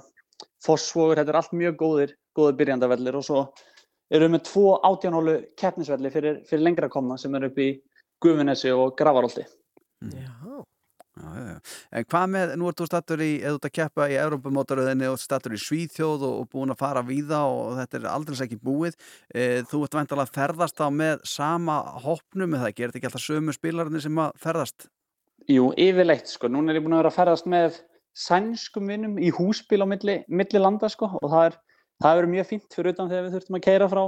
Fossvogur, þetta er allt mjög góðir, góðir byrjandavellir og svo erum við með tvo átjánhólu keppnisvelli fyrir, fyrir lengra komna sem eru upp í Gufunesi og Gravaróldi. Já. En hvað með, nú ert þú stattur í, eða þú ert að keppa í Európumótaröðinni og stattur í Svíþjóð og, og búin að fara víða og þetta er aldrei ekki búið. E, þú ert vantilega að ferðast á með sama hoppnum eða ekki, er þetta ekki alltaf sömu spilarnir sem að ferðast? Jú, yfirleitt sko, núna er ég búin að vera að ferðast með sænskum vinnum í húsbíl á milli, milli landa sko og það er, það verið mjög fínt fyrir utan þegar við þurftum að keira frá,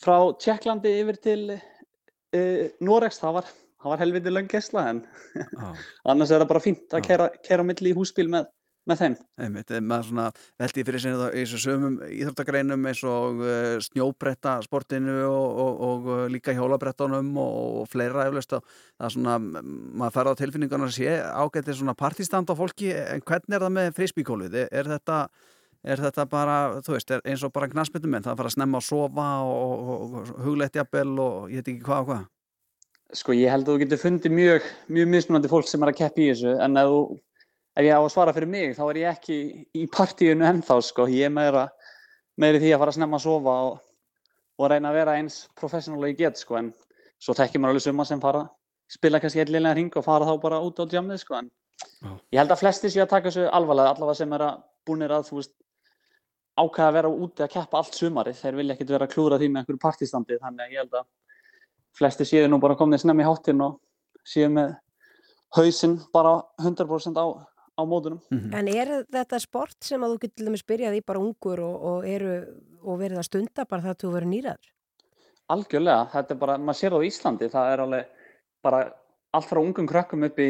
frá Tjekklandi yfir til uh, Noregs, það var, það var helviti löng gesla en annars er það bara fínt að keira á milli í húsbíl með, með þeim. Einmitt, eh, maður svona veldi fyrir sinni í þessu sömum íþróttagreinum eins og uh, snjóbretta sportinu og, og, og uh, líka hjólabrettunum og, og fleira eflaust og það er svona, maður fær á tilfinningarnar að sé ágætið svona partistand á fólki en hvernig er það með frisbíkólið? Er, þetta Er þetta bara, þú veist, eins og bara knastmyndum menn, það að fara að snemma að sofa og, og, og hugleitt jafnvel og ég veit ekki hvað og hvað. Sko ég held að þú getur fundið mjög, mjög mismunandi fólk sem er að keppa í þessu en ef, þú, ef ég á að svara fyrir mig þá er ég ekki í partíinu ennþá sko, ég er meira, meira því að fara að snemma að sofa og, og reyna að vera eins professional og ég get sko. En svo þekkir maður alveg suma sem fara spila kannski eitthvað hring og fara þá bara út á djamið sko. En ég held að flestir séu að taka þessu alvarlega allavega sem er að búnir að þú veist ákveða að vera úti að keppa allt sumarið. Þeir vilja ekkert vera að klúra því með einhverju partistandi þannig að ég held að flestir séu nú bara komnið snemmi í háttinn og séu með hausinn bara 100% á, á mótunum. En er þetta sport sem að þú getur til dæmis byrjað í bara ungur og, og, eru, og verið að stunda bara það að þú verið nýraður? Algjörlega, þetta er bara, maður sér það á Íslandi, það er alveg bara allt frá ungum krökkum upp í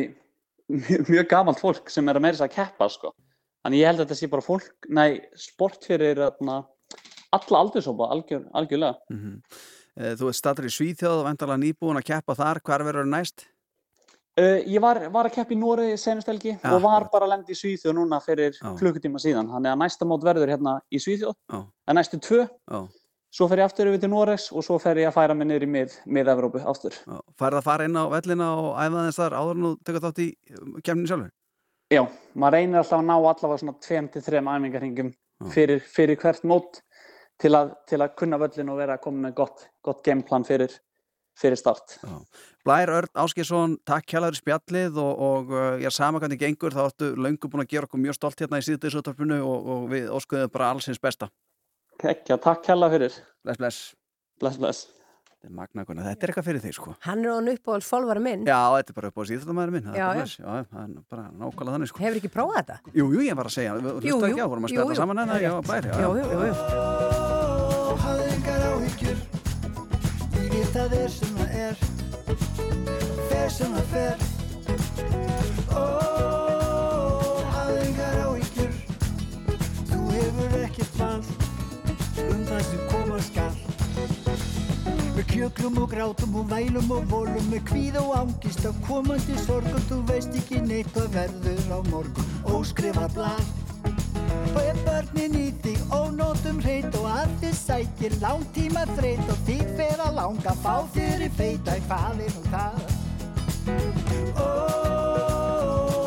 mjög, mjög gamalt fólk sem er að meira þess að keppa sko. Þannig ég held að þetta sé bara fólk, nei, sport fyrir atna, alla aldursópa, algjör, algjörlega. Mm Þú ert stattur í Svíþjóð og vendalega nýbúin að keppa þar, hvar verður næst? Uh, ég var, var að keppa í Nóri senustelgi Já, og var bara að lenda í Svíþjóð núna fyrir Já. klukkutíma síðan. Þannig að næsta mót verður hérna í Svíþjóð, Já. en næstu tvö. Já. Svo fer ég aftur yfir til Noregs og svo fer ég að færa mig niður í mið, mið-Evrópu aftur. Færð að fara inn á vellina og æfa þess þar áður en þú tekur þátt í kemni sjálfur? Já, maður reynir alltaf að ná allavega svona 2-3 æfingarhingum fyrir, fyrir hvert mót til að, til að kunna völlin og vera að koma með gott, gott gameplan fyrir, fyrir start. Já. Blær Örn Áskjesson, takk kjælaður í spjallið og, og uh, ég er sama hvernig gengur, þá ertu löngu búin að gera okkur mjög stolt hérna í síðdeisúttarpinu og, og við óskuðum bara allsins besta. Kekja, takk kjæla fyrir. Bless, bless. Bless, bless. Magna, Gunnar. þetta er eitthvað fyrir þig sko. Hann er án uppáhalds fólvara minn. Já, þetta er bara upp á síðan minn, Já, já. Já, það er bara nákvæmlega þannig sko. Hefur ekki prófað þetta? Jú, jú, ég var að segja, Jú, ekki jú. vorum að Jú, spjalla jú. saman hérna, er já, bæri. Jú, jú, jú, jú. hafðu engar áhyggjur Lífið það er sem það er Fer sem það fer Ó, Við kjöklum og grátum og vælum og volum Með kvíð og ángist af komandi sorgum. Þú veist ekki neitt hvað verður á morgun. Óskrifa blað. Og ef börnin í þig ónótum hreit og að þið sækir langtíma þreyt og þig fer að langa fá þér í feita hvað er nú það? Ó,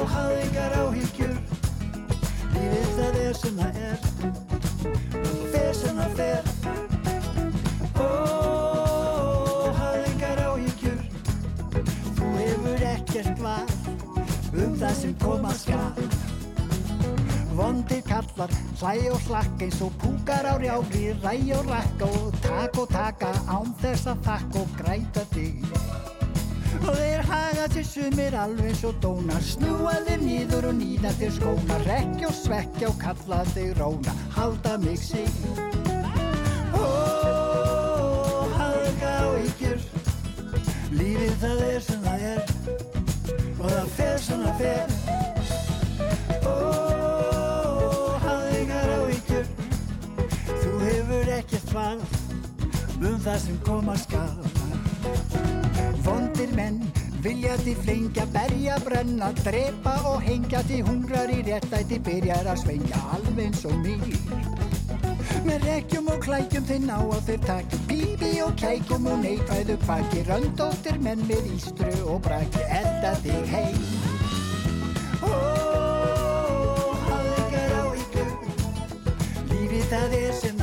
hafðu engar áhyggjur, lífið það er sem það er, fer sem það fer. Ekkert val um það sem koma skal. Vondir kallar, hlæ og slakk eins og púkar á rjári, ræ og rakka og tak og taka án þess að þakka og græta þig. Og þeir haga sér sumir alveg og dónar, snúa þér nýður og nýða þér skóna, rekja og svekja og kalla þig róna, halda mig sig. Ó, hafðu ekki áhyggjur, lífið það er sem það er, og fer. Ó, hafðu engar áhyggjur Þú hefur ekkert val um það sem koma skal. Vondir menn vilja til flengja, berja, brenna, drepa og hengja til hungrar í réttæti byrjar að svengja alveg eins og mig Með rekkjum og klækjum þeir ná á þeir taki Pípi og kækjum og neikvæðu kvaki. Röndóttir menn með ístru og braki Edda þig heim. Ó, hafðu engar áhyggjur Lífið það er sem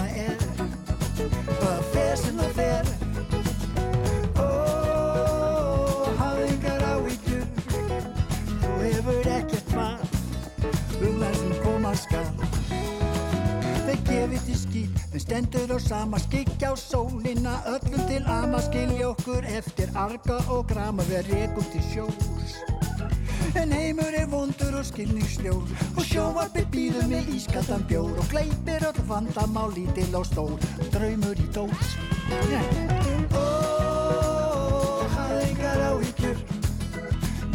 þeir stendur á sama skikja á sólina, öllum til ama skilja okkur eftir arga og grama við rekum til sjós. En heimur er vondur og skilningsljór og sjóarpið býður með ískaldan bjór og gleipir öll vandamál lítil og stór, draumur í dós. Ó, hafðu engar áhyggjur,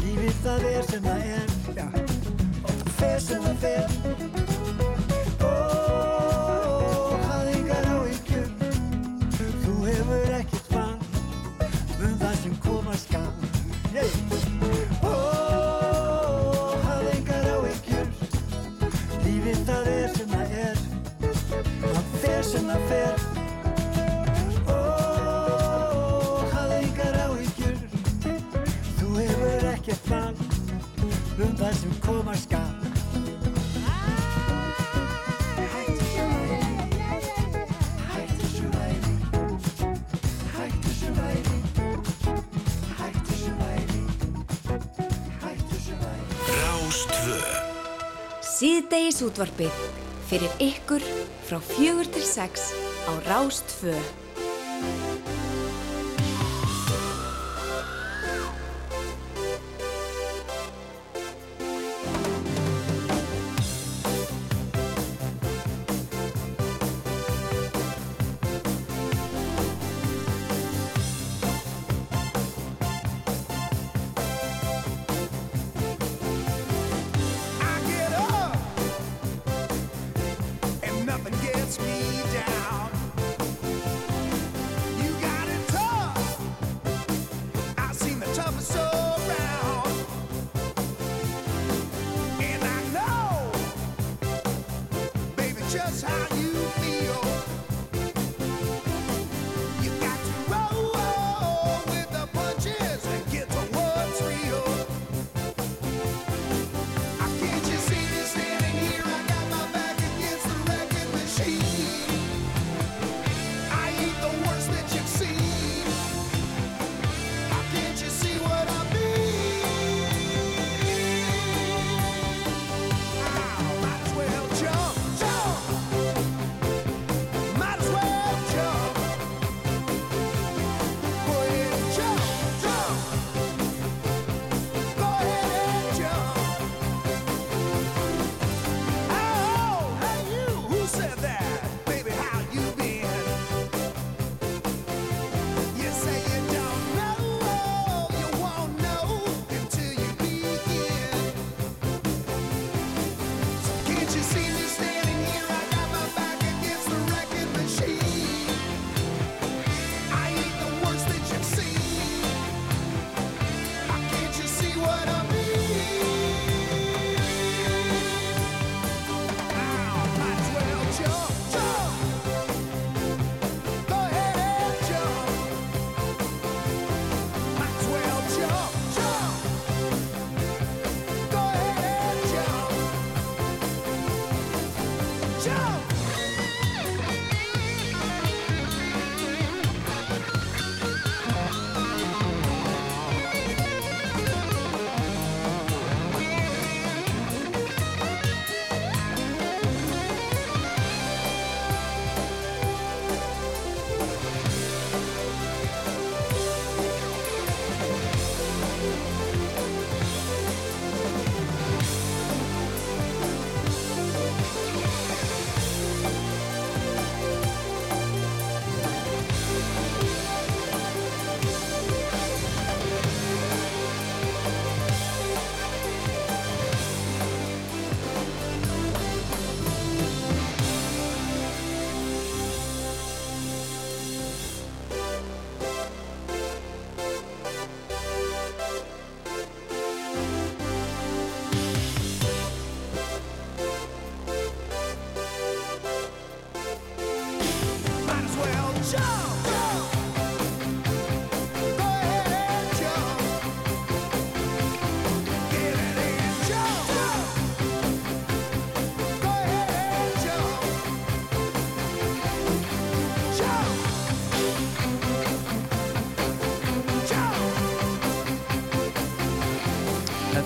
lífið það er sem það er, og það fer sem það fer. Síðdegis útvarpið fyrir ykkur frá fjögur til sex á Rástfö.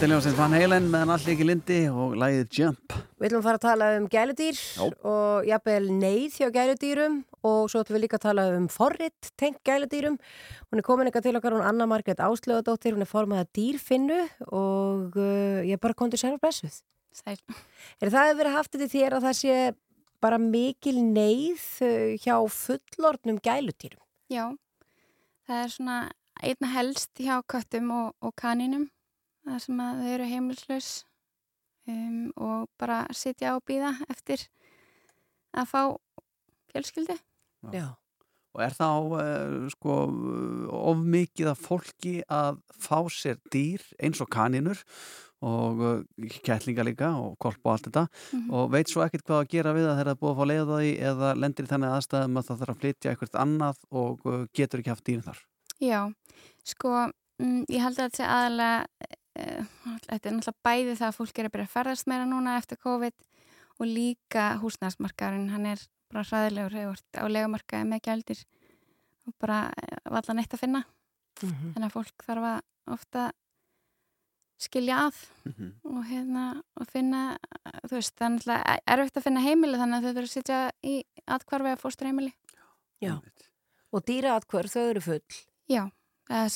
Þetta er ljóðsins Van Halen meðan allir ekki lindi og lagið Jump. Við ætlum að fara að tala um gæludýr Já. og jafnvel neyð hjá gæludýrum og svo ætlum við líka að tala um forrit tengt gæludýrum. Hún er komin eitthvað til okkar, hún Anna Margrét Áslöðadóttir, hún er formaða dýrfinnu og uh, ég er bara kontið sér á blessuð. Sæl. Er það að vera haft þetta þér að það sé bara mikil neyð uh, hjá fullornum gæludýrum? Já, það er svona einna helst hjá köttum og, og kaninum það sem að þau eru heimilslaus um, og bara sitja og býða eftir að fá fjölskyldi. Já. Og er þá uh, sko of mikið af fólki að fá sér dýr eins og kaninur og uh, kettlinga líka og kolp og allt þetta Mhm. og veit svo ekkert hvað að gera við það það er búið að fá leiða því eða lendir í þannig aðstæðum að það þarf að flytja eitthvað annað og uh, getur ekki haft dýrin þar. Já, sko, mm, ég held að þetta sé aðalega, þetta er náttúrulega bæði það að fólk er að byrja að ferðast meira núna eftir COVID og líka húsnæðsmarkaðurinn, hann er bara hræðilegur hefur á legumarkaði með gældir og bara eh, valla neitt að finna. Mhm. Þannig að fólk þarf að ofta skilja að og hérna og finna, þú veist, það er náttúrulega erfitt að finna heimili þannig að þau verður að sitja í atkvarfi að fóstur heimili. Já. Og dýraatkvör, þau eru full. Já, það er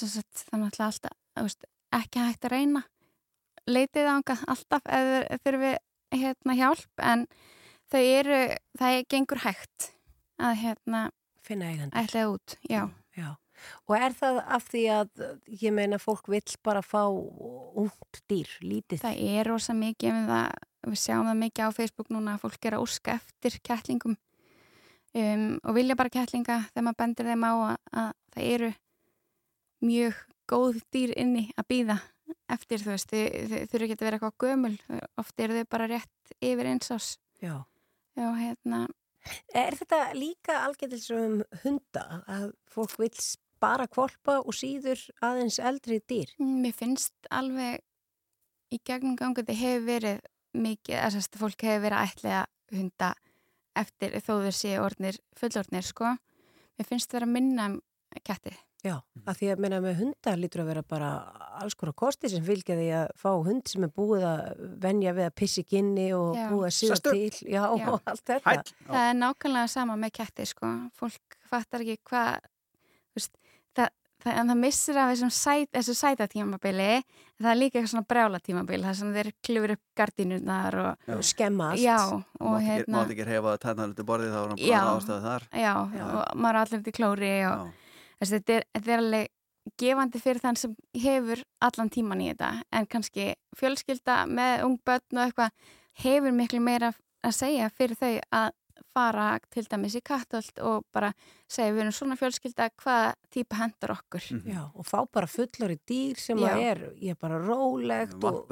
er alltaf, þú veist, ekki hægt að reyna. Leitið ánga alltaf eða þurfi hérna hjálp en þau eru, það er gengur hægt að hérna finna eigandi. Ætlaði út, já. Já. Og er það af því að ég meina fólk vill bara fá ungt dýr, lítið? Það er rosa mikið um það, við sjáum það mikið á Facebook núna að fólk er að úrska eftir kettlingum um, og vilja bara kettlinga þegar maður bendir þeim á að, að það eru mjög góð dýr inni að býða eftir þú veist, þau, þau þurfa ekki að vera eitthvað gömul, oft eru þau bara rétt yfir eins ás. Já. Já, hérna, Er þetta líka algjörðis um hunda að fólk vill bara kvolpa og síður aðeins eldri dýr? Mér finnst alveg í gegnum gangandi hefur verið mikið, þess að fólk hefur verið að ætla hunda eftir þó þeir séu orðnir, fullorðnir sko. Mér finnst vera að minna um ketti. Já, að því að meina með hunda lítur að vera bara alls konar kosti sem fylgja því að fá hund sem er búið að venja við að pissi ginni og Já. búið að síða til já, og allt þetta. Það er nákvæmlega sama með ketti sko. Fólk fattar ekki hvað þú veist, það, það, en það missir af þessum sæt, þessu sæta tímabili en það er líka eitthvað svona brjála tímabili það sem þeir klifur upp gardínurnar og Já. skemma allt. Já, og og hérna mátt ekki hefa tætnar út í borðið þá er hann Já. bara ástöðu þar. Já, og maður er allir út í klóri og þessi, þetta, er, þetta er alveg gefandi fyrir þann sem hefur allan tíman í þetta en kannski fjölskylda með ung börn og eitthvað hefur miklu meira að segja fyrir þau að fara til dæmis í kattöld og bara segja við erum svona fjölskylda hvaða típa hendar okkur Já, og fá bara fullori dýr sem Já. að er, ég er bara rólegt og.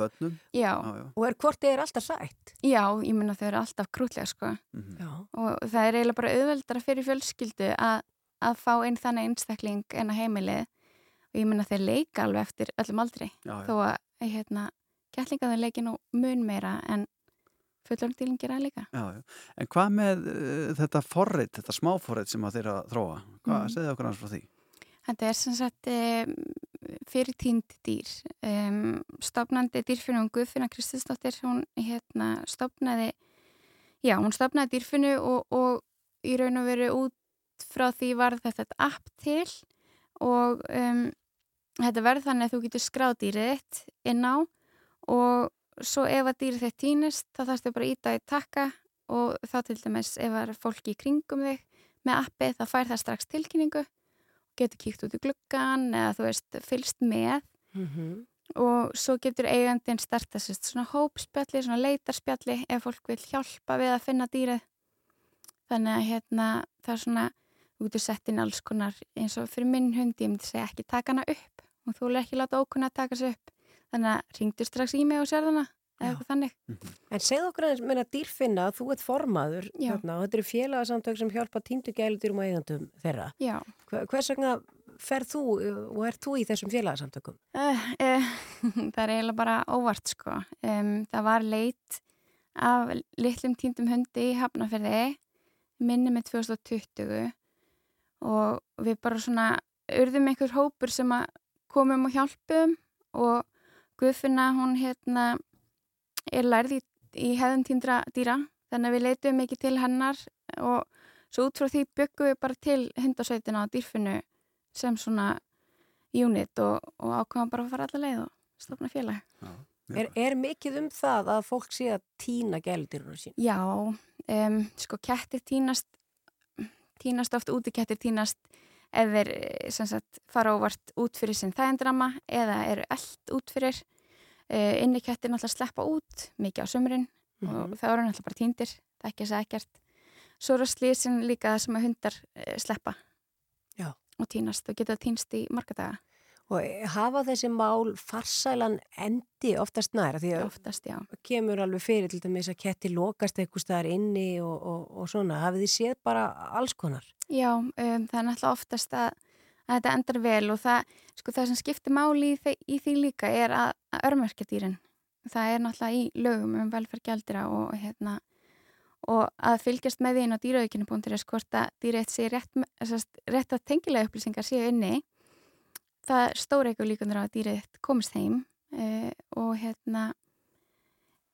Já. og er hvort þið er alltaf sætt. Já, ég minna þau eru alltaf krútlega sko Já. og það er eiginlega bara auðveldara fyrir fjölskyldu að, að fá einn þannig einstakling en að heimilið og ég minna þeir leika alveg eftir öllum aldri Já, já. þó að hérna, gætlingaður leiki nú mun meira en fullorðdýling gera líka Já. En hvað með uh, þetta forrið, þetta smáforrið sem að þeirra þróa? Hvað Mm. segðu okkur hans frá því? Þetta er sem sagt um, fyrir tínd dýr um, stopnandi dýrfinu og Guðfinna Kristinsdóttir hún hérna stopnaði já, hún stopnaði dýrfinu og, og í raun og veru út frá því var þetta app til og um, þetta verður þannig að þú getur skráð dýrið þitt inn á og svo ef að dýrið þitt týnist þá þarfstu bara að íta í takka og þá til dæmis ef það er fólki í kringum þig með appi þá fær það strax tilkynningu. Getur kíkt út í gluggan eða þú veist, fylst með. Og svo getur eigandinn starta svona hópspjalli, svona leitarspjalli ef fólk vil hjálpa við að finna dýrið. Þannig að hérna það er svona, þú getur sett inn alls konar eins og fyrir minn hund ég myndi segja ekki taka hana upp og þú vil ekki láta ókunna að taka sig upp þannig að ringdu strax í mig og sér þannig. En segð okkur aðeins, meina dýrfinna, þú ert formaður þarna, og þetta eru félagsamtök sem hjálpa týndu gæludýrum og eigandum þeirra. Já. Hver- Hvers vegna ferð þú og ert þú í þessum félagsamtökum? Uh, uh, það er eiginlega bara óvart sko. Um, það var leit af litlum týndum hundi í Hafnarferði minni með 2020 og við bara svona urðum einhver hópur sem að komum og hjálpum og Guðfinna hún hérna er lærð í, í hefðum týndra dýra þannig að við leitum mikið til hennar og svo út frá því byggum við bara til hundasveitina og dýrfinnu sem svona unit og, og ákvæmum bara að fara alla leið og stofna félag. Er, er mikið um það að fólk sé að týna gæludýrunum sín? Já, um, sko kettir týnast, týnast oft úti kettir týnast ef þeir eh, sagt, fara óvart út fyrir sinn þægendrama eða eru eld út fyrir. Uh, inni kettir náttúrulega sleppa út mikið á sömurinn og það eru náttúrulega bara týndir, það er ekki að segja ekkert. Svo eru slísin líka það sem að hundar uh, sleppa Já. og týnast og geta týnst í marga daga. Og hafa þessi mál farsælan endi oftast næra? Því að oftast. Kemur alveg fyrir til dæmis að ketti lokast eitthvað staðar inni og, og, og svona. Hafið þið séð bara alls konar? Já, um, það er náttúrulega oftast að, að þetta endar vel og það, sko, það sem skiptir máli í, í því líka er að, að örmerkja dýrin. Það er náttúrulega í lögum um velferð gjaldira og, hérna, og að fylgjast með því inn á dýrauginu.is hvort að dýrið sé rétt, rétt að tengilega upplýsingar séu inni. Það stóra eitthvað líkundur á að dýrið komist heim uh, og hérna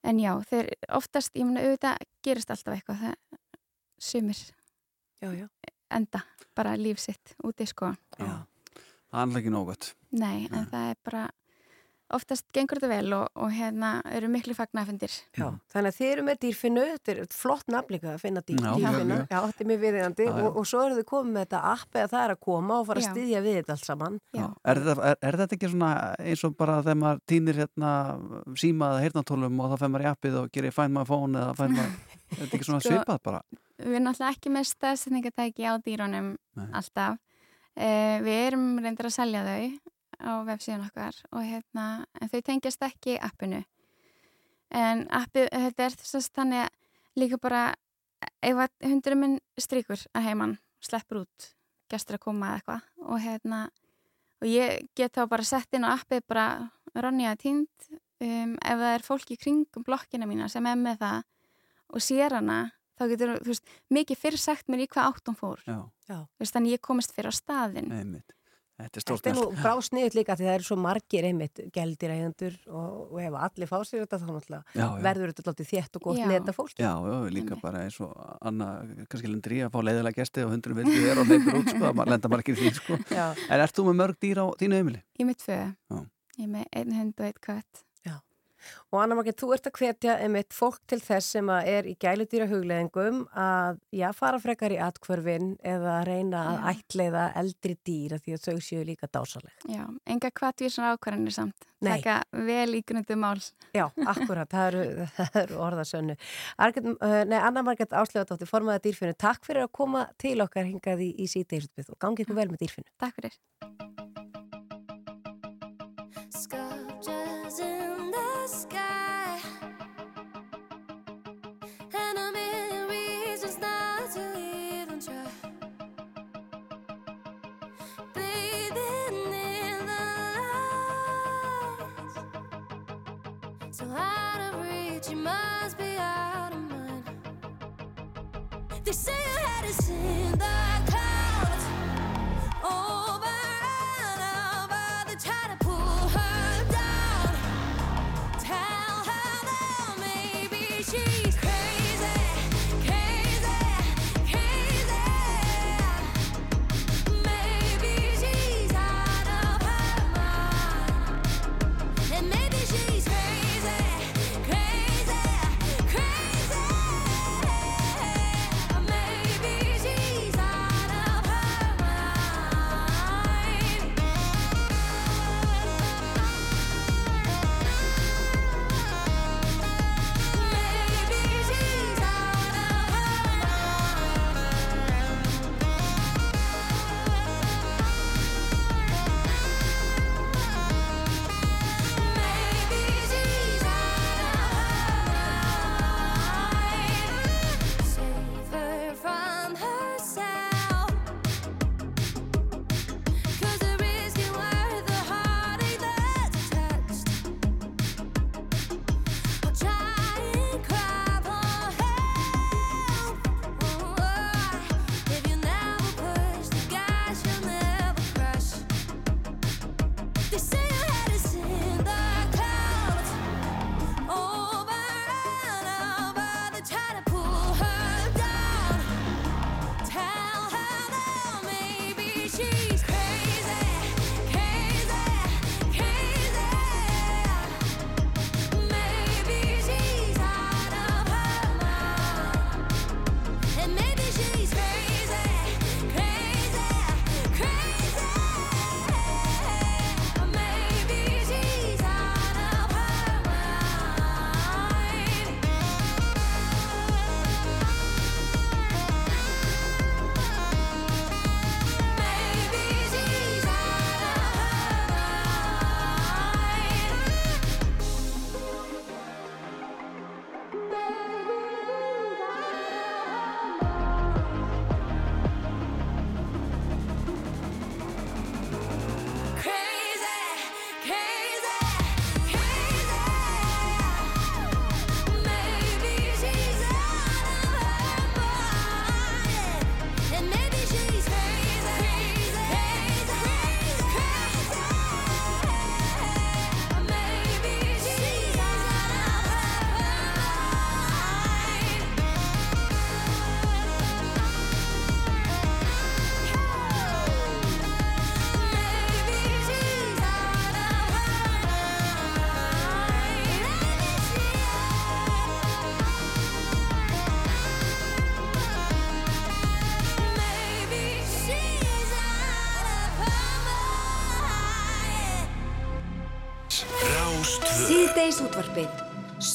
en já, þeir oftast, ég mun auðvitað gerist alltaf eitthvað það sumir já, já. enda bara líf sitt úti sko Það er alltaf ekki nógvægt. Nei, en það er bara oftast gengur þetta vel og, og hérna eru miklu fagnafendir Já, þannig að þið eru með dýrfinnu, þetta er flott nafn líka að finna dýr, Já, dýrfinnu, já, þetta er mjög já. og, og svo eru þið komið með þetta app eða það er að koma og fara að styðja við þetta allt saman. Já. Er þetta, er, er þetta ekki svona eins og bara þegar maður týnir hérna síma eða heyrnatólum og þá fær maður í appið og gerir find my phone eða find my... er þetta ekki svona Sko- svipað bara? Við erum náttúrulega ekki með staðsetningatæki á dýrónum Nei. alltaf uh, Við erum reyndar að selja þau á vefsíðan okkar og hérna, en þau tengjast ekki appinu en appið, þetta er þess að þannig að líka bara ef að hundurinn minn stríkur að heimann sleppur út, gestur að koma eða eitthvað og hérna og ég get þá bara sett inn á appið bara Ronja tínd um, ef það er fólk í kringum blokkina mína sem er með það og sér hana þá getur, þú veist, mikið fyrir sagt mér í hvað átt hún fór Já, Já. Veist, þannig ég komist fyrir á staðin einmitt. Þetta er stórt Þetta er nú brásniðut líka því það eru svo margir einmitt gældirægjandur og, og ef allir fá sér þetta þá náttúrulega Já, já. verður þetta alltaf þétt og gott þetta fólk. Já, já, líka bara eins og Anna, kannski lendur í að fá leiðilega gesti og hundur vildi þér og leipur út, sko, að lenda margir því, sko. Já. En ert þú með mörg dýr á þínu heimili? Ég með tvö, Já. ég með einn hund og einn kött Og Anna Margrét, þú ert að hvetja einmitt fólk til þess sem að er í gæludýra hugleðingum að já, fara frekar í atkvörfin eða reyna að Já. ætleiða eldri dýra því að þau séu líka dásaleg. Já, enga kvattvír svona ákvarðanir samt Nei. Taka vel ígrundu mál Já, akkurat, það eru, það eru orðasönnu. Uh, nei, Anna Margrét Áslöðardóttir, formaða dýrfinnu, takk fyrir að koma til okkar hingað í, í síðdegisutbyð og gangi ykkur vel með dýrfinnu. Takk fyrir. Sculptures in the sky,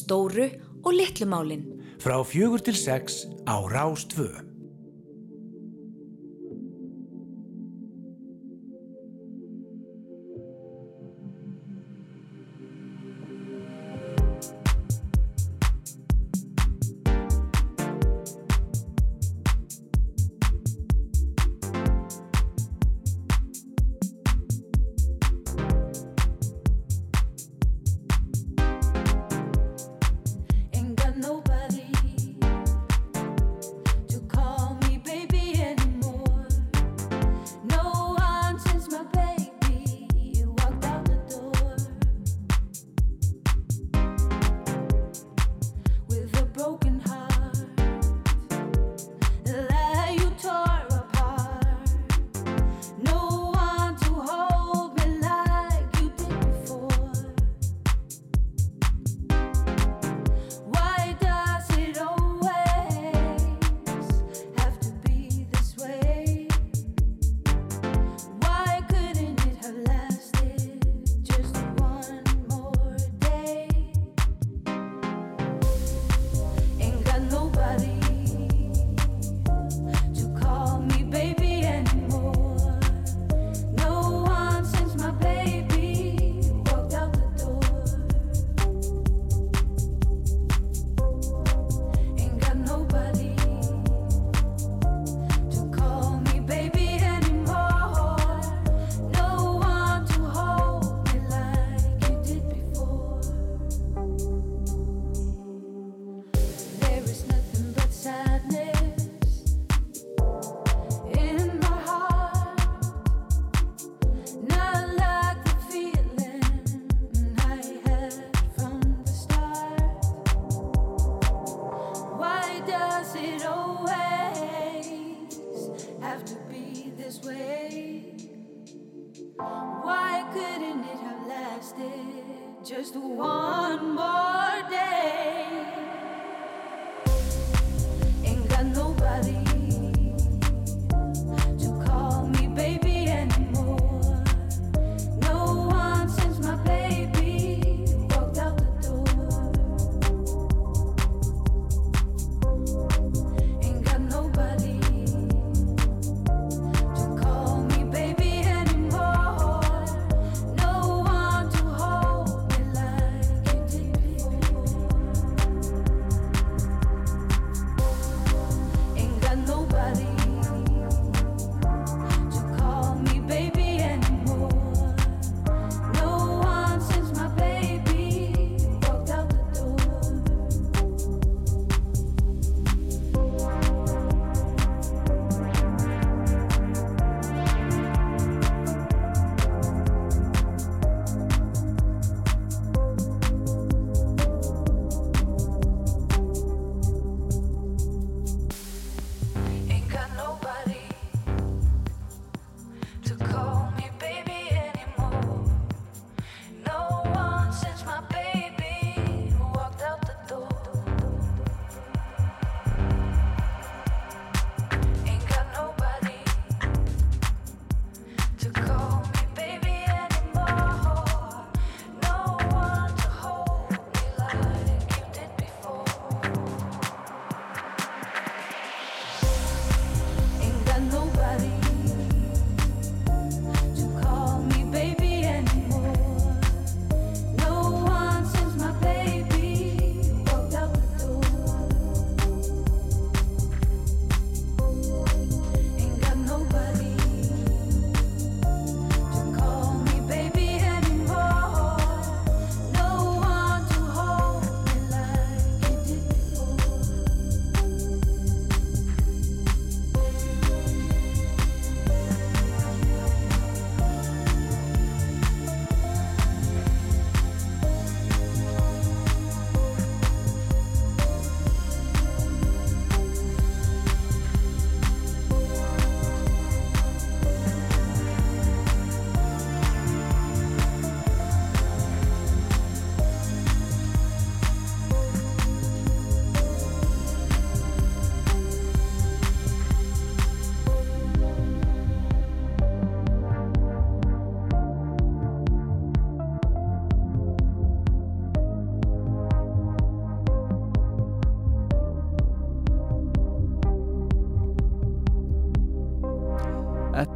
stóru og litlu málin. Frá fjögur til sex á Rástvö.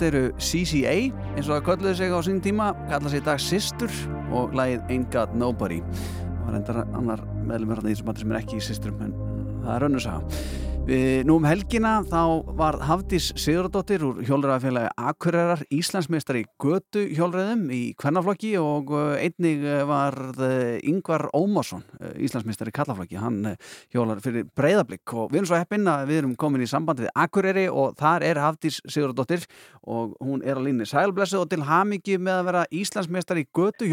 Þetta eru CCA, eins og það kölluðu sig á sín tíma, kalla sig í dag Sistur og lagið Ain't Got Nobody. Það var endar annar meðlum hérna í þessum bandi sem er ekki í Sisturum, en það er önnur saga. Við, nú um helgina þá var Hafdís Sigurðardóttir úr hjólræðafélagi Akureyrar Íslandsmeistar í götu hjólræðum í kvennaflokki og uh, einnig uh, var Yngvar Ómarsson Íslandsmeistar í kallaflokki, hann hjólar fyrir breyðablík og við erum svo heppinn að við erum komin í sambandi við Akureyri og þar er Hafdís Sigurðardóttir og hún er á línni sælblessu og til hamingju með að vera Íslandsmeistar í götu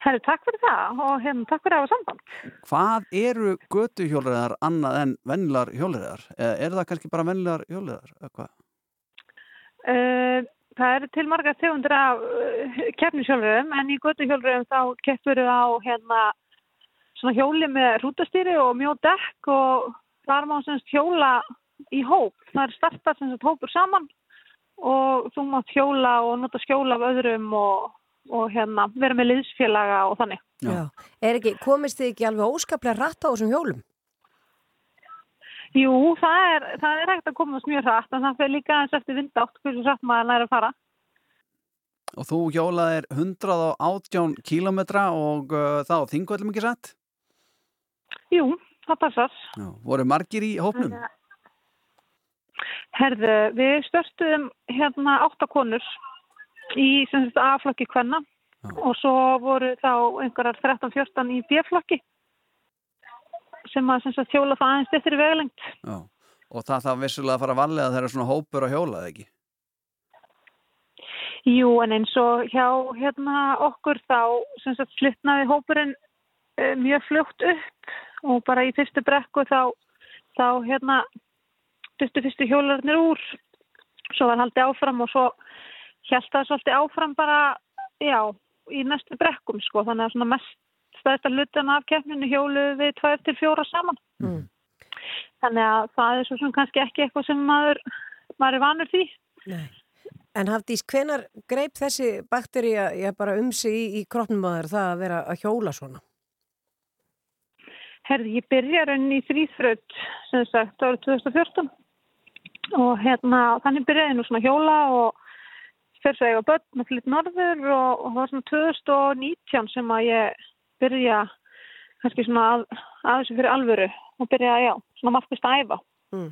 hjólræðum. Herri, takk fyrir það og hérna, takk fyrir að hafa samband. Hvað eru götu hjólræðar annað en vennilar hjólræðar? Er það kannski bara vennilar hvað? Uh, það eru til marga tegundir af uh, keppnishjólröðum en í göttuhjólröðum þá keppur við á hérna svona hjóli með rútastýri og mjó dekk og þar má semst hjóla í hóp. Það er startað semst hópur saman og þú mátt hjóla og nota skjóla af öðrum og, og hérna vera með liðsfélaga og þannig. Já. Er ekki, komist þið ekki alveg óskaplega rætt á þessum hjólum? Jú, það er, það er hægt að komast mjög hratt en það fyrir líka eins eftir vindátt hversu hratt maður næri að fara. Og þú hjólaðir 118 kílometra og uh, þá þingvöldum ekki satt? Jú, það passar. Já, voru margir í hópnum? Herðu, við störstuðum hérna áttakonur í A-flokki kvenna. Og svo voru þá einhverjar 13-14 í B-flokki sem að hjóla það aðeins eftir veglengt. Já, og það þarf vissulega að fara að valega þegar svona hópur að hjóla, eða ekki? Jú, en eins og hjá hérna okkur þá sem sagt slutnaði hópurinn uh, mjög fljótt upp. Og bara í fyrstu brekku þá, þá hérna fyrstu fyrstu hjólarnir úr. Svo var haldið áfram og svo held það svolítið áfram bara já, í næstu brekkum sko, þannig að svona mest stæðsta lutan af keppninu hjólu við tvær til fjóra saman. Mm. Þannig að það er svo sem kannski ekki eitthvað sem maður, maður er vanur því. Nei. En Hafdís, hvenar greip þessi bakteri að bara um sig í, í kroppnum að það að vera að hjóla svona? Herði, ég byrja rauninni í þrýþrödd sem sagt árið 2014 og hérna þannig byrjaði nú svona hjóla og fyrir svo eiga börn og flytt norður og, og það var svona 2019 sem að ég byrja kannski svona að, að þessu fyrir alvöru og byrja, já, svona markvist að æfa. Mm.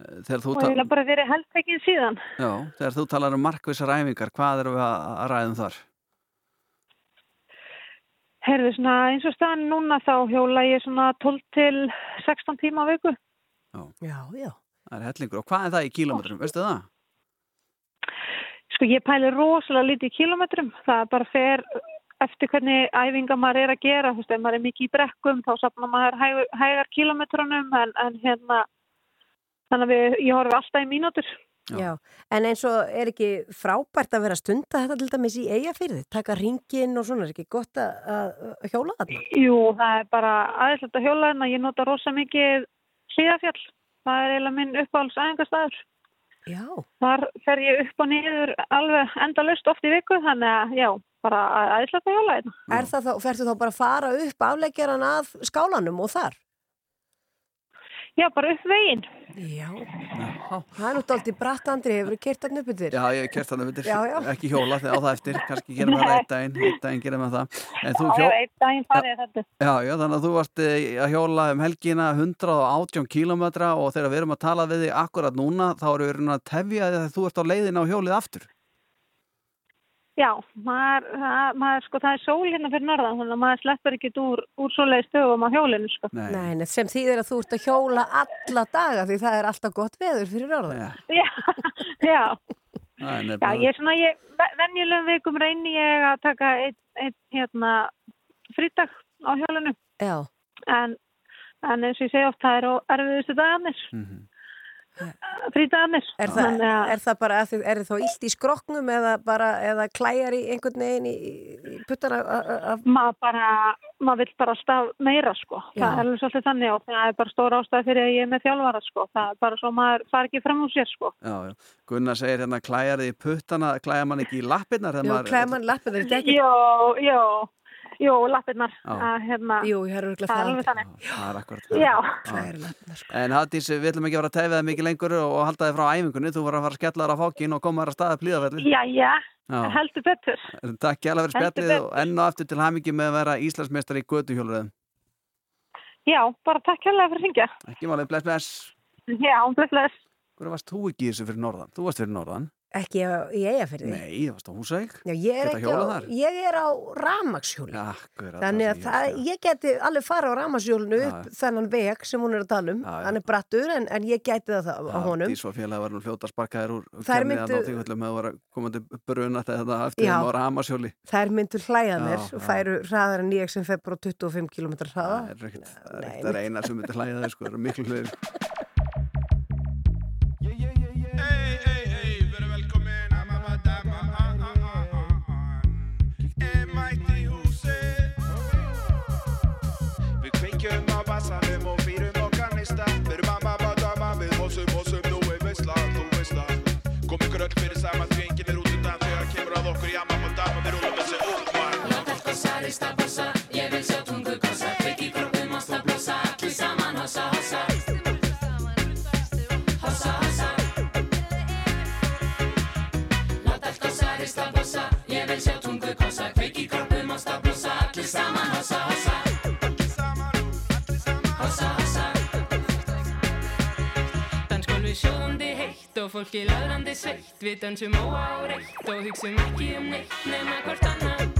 Og ég vil bara verið heldtekinn síðan. já, þegar þú talar um markvissar æfingar, hvað erum við að, að ræðum þar? Herði, svona eins og staðan núna þá hjóla ég svona 12 til 16 tíma á viku. Já, já. Það er hellingur. Og hvað er það í kílómetrum, veistu það? Sko ég pæli rosalega lítið í kílómetrum. Það bara fer eftir hvernig æfinga maður er að gera. Þú veist, ef maður er mikið í brekkum þá sapna maður hægur, hægar kílómetrunum en, en hérna, þannig að við, ég horfi alltaf í mínútur. Já. en eins og er ekki frábært að vera stunda þetta til dæmis í eigafyrði, taka ringin og svona, er ekki gott að, að hjóla þarna? Jú, það er bara aðeinslega að hjóla en ég nota rosa mikið hlýðafjall. Það er eiginlega minn uppáhalds æfingastæður. Já. Þar fer ég upp og niður alveg endalust oft í viku, þannig að já, bara aðeinslega að hjóla hérna. Er það þá, ferðu þá bara að fara upp afleggjaran að skálanum og þar? Já, bara upp veginn. Já. Það er nú dálítið bratt, Andri, hefur þú kert hann upp yfir? Já, ég hef kert hann upp yfir, ekki hjóla þegar á það eftir, kannski gerum við það einn daginn, einn daginn gerum við það. En þú Já, hjó... já, einn daginn farið þetta. Já, já, þannig að þú varst eh, að hjóla um helgina 118 kílómetra og þegar við erum að tala við þig akkurat núna, þá erum við að tefja þig að þú ert á leiðina á hjólið aftur. Já, maður, það, maður, sko, það er sól hérna fyrir norðan, þannig að maður sleppur ekki úr, úr svoleiði stöðum á hjólinu, sko. Nei. Nei, nei, sem þýðir að þú ert að hjóla alla daga því það er alltaf gott veður fyrir orðan. Já. Já, er Já, ég er svona, ég, venjulegum vikum reyni ég að taka einn, ein, hérna, frítag á hjólinu. Já. En, en eins og ég segi oft, það er á erfiðustu dagarnir. Mhm. Frítagarnir. Er það, er það bara, þið- er þið þá illt í skroknum eða bara, eða klæjar í einhvern veginn í, í puttana af... maður bara, maður vill bara alltaf meira sko, Já. það er alveg svolítið þannig og það er bara stór ástæð fyrir að ég er með þjálfara sko, það er bara svo maður far ekki fram úr sér sko. Já, já. Gunnar segir hérna klæjar þið í puttana, klæjar mann ekki í lappirnar þegar Jú, klæjar mann lappirnar, þetta er ekki... Jó, jó, Jú, lappirnar. Já. Hérna, Jú, ég er örgulega það. er alveg þannig. Það er akkurat Já. En Hafdís, við ætlum ekki að vera að tæfa það mikið lengur og halda þig frá æfingunni Þú var að fara að skella þér á fókin og koma þér að staða plíðafelli Já, já, Já. heldur betur. Takk hjá fyrir spjallið og enn og aftur til hamingi með að vera Íslandsmeistar í götuhjóluröðum Já, bara takk hérlega fyrir syngja. Ekki málið, bless, bless Já, bless, bless. Ekki á- í eigafyrði. Nei, þú varst á Húsavík Já, ég er Geta ekki á, þar? ég er á. Já, akkurat Þannig að það, ég geti alveg fara á ramaxhjólinu upp þennan veg sem hún er að tala um. Hann er brattur en, en ég geti það á honum. Dís var var nú fljóta að sparka þér úr Þær kemni myndu- að þingvöldum með að vera komandi bruna þetta eftir Já. þeim á Ramasjóli Þær myndu hlæða Já, mér já. og færu hraðar en ég sem á 25 km hraða. Það er það það eina sem myndir hlæða þér sko, það eru miklu hlutir allt gossa, rista bossa, ég vil sjá tungu gossa Kveik í kroppum, ásta blossa, allir saman hossa, hossa. Hossa, hossa. Láta allt gossa, rista bossa, ég vil sjá tungu gossa Kveik í kroppum, ásta blossa, allir saman hossa, hossa. Hossa, hossa. Dansgólfi sjóðandi heitt og fólki laðrandi sveitt. Við dansum óáreitt og hugsum ekki um neitt nema hvort annað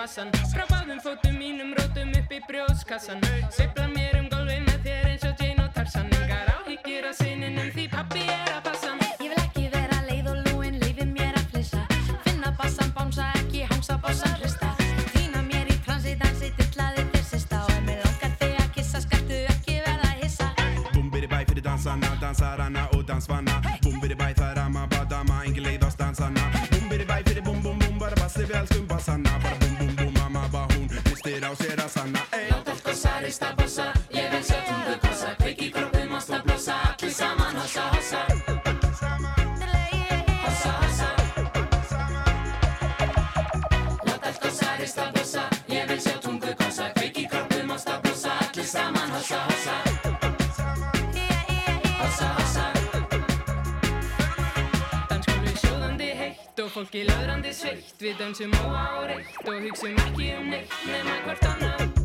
bassan Frá báðum fótum mínum rótum upp í brjóðskassan Sveifla mér um gólfið með þér eins og Jane og Tarzan Engar áhyggjur af sininum því pappi er að passa Ég vil ekki vera leið og lúin, leiði mér að flissa Finna bassan, bánsa ekki, hangsa bassan hrista Týna mér í transi, dansi, dillaði þér sista Og ef mér langar þig að kissa, skaltu ekki verða hissa Bumbidi bæ fyrir dansarna, dansarana og dansvanna á sér að sanna ey. Láta allt gossa, rista bossa, sveitt Við dansum óáreitt og hugsum ekki um neitt nema hvort annað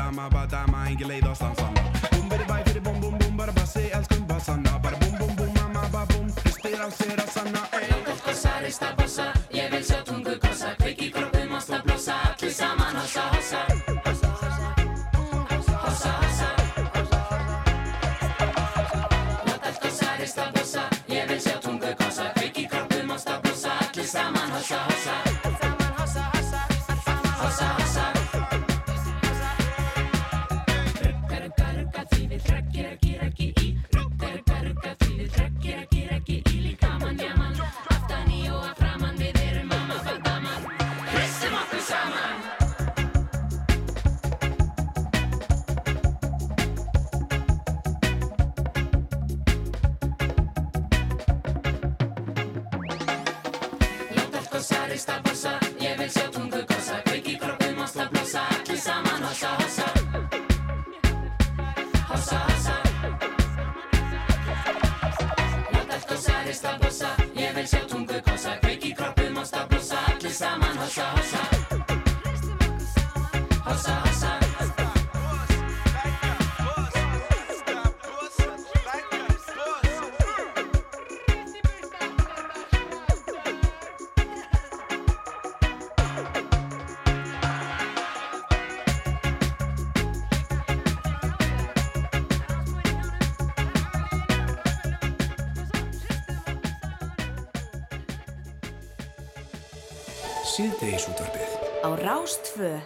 Bumbidi bæ það er amma, badama, engin leið á stansarna Bumbidi bæ fyrir bum bum bum, bara bassi, elskum bassana Bara bum bum bum, mamma bara bum, hristir á sér að sanna ey. Láta allt gossa, rista bossa, ég vil sjá tungu gossa Kveik í kroppum, ásta blossa, allir saman hossa, hossa. Hossa, hossa. Láta allt gossa, rista bossa, ég vil sjá tungu gossa Kveik í kroppum, ásta blossa, allir saman hossa, hossa Hossa, Rástföð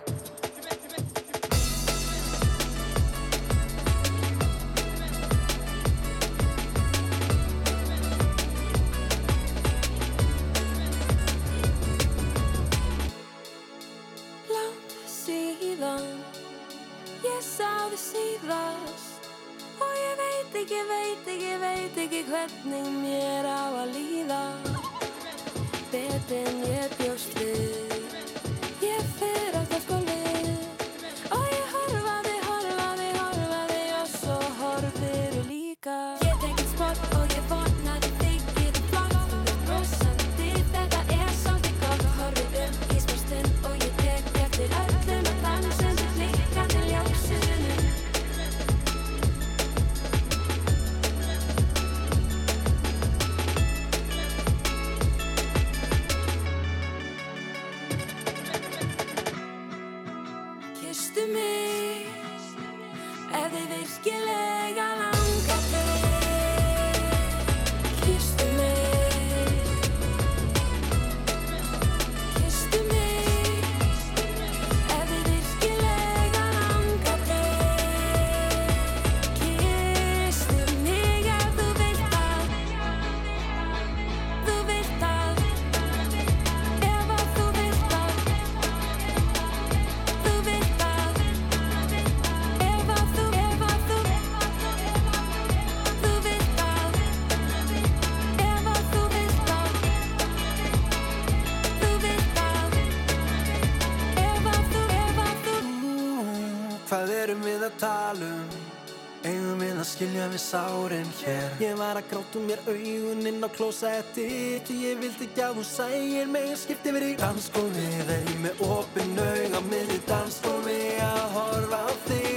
græja við sárin hér. Ég var að gráta um mér auguninn á klósetti Því ég vildi ekki að hún sægir mig Skipti verið í danskómi Þegar ég með opin auga miður í danskómi Að horfa á þig.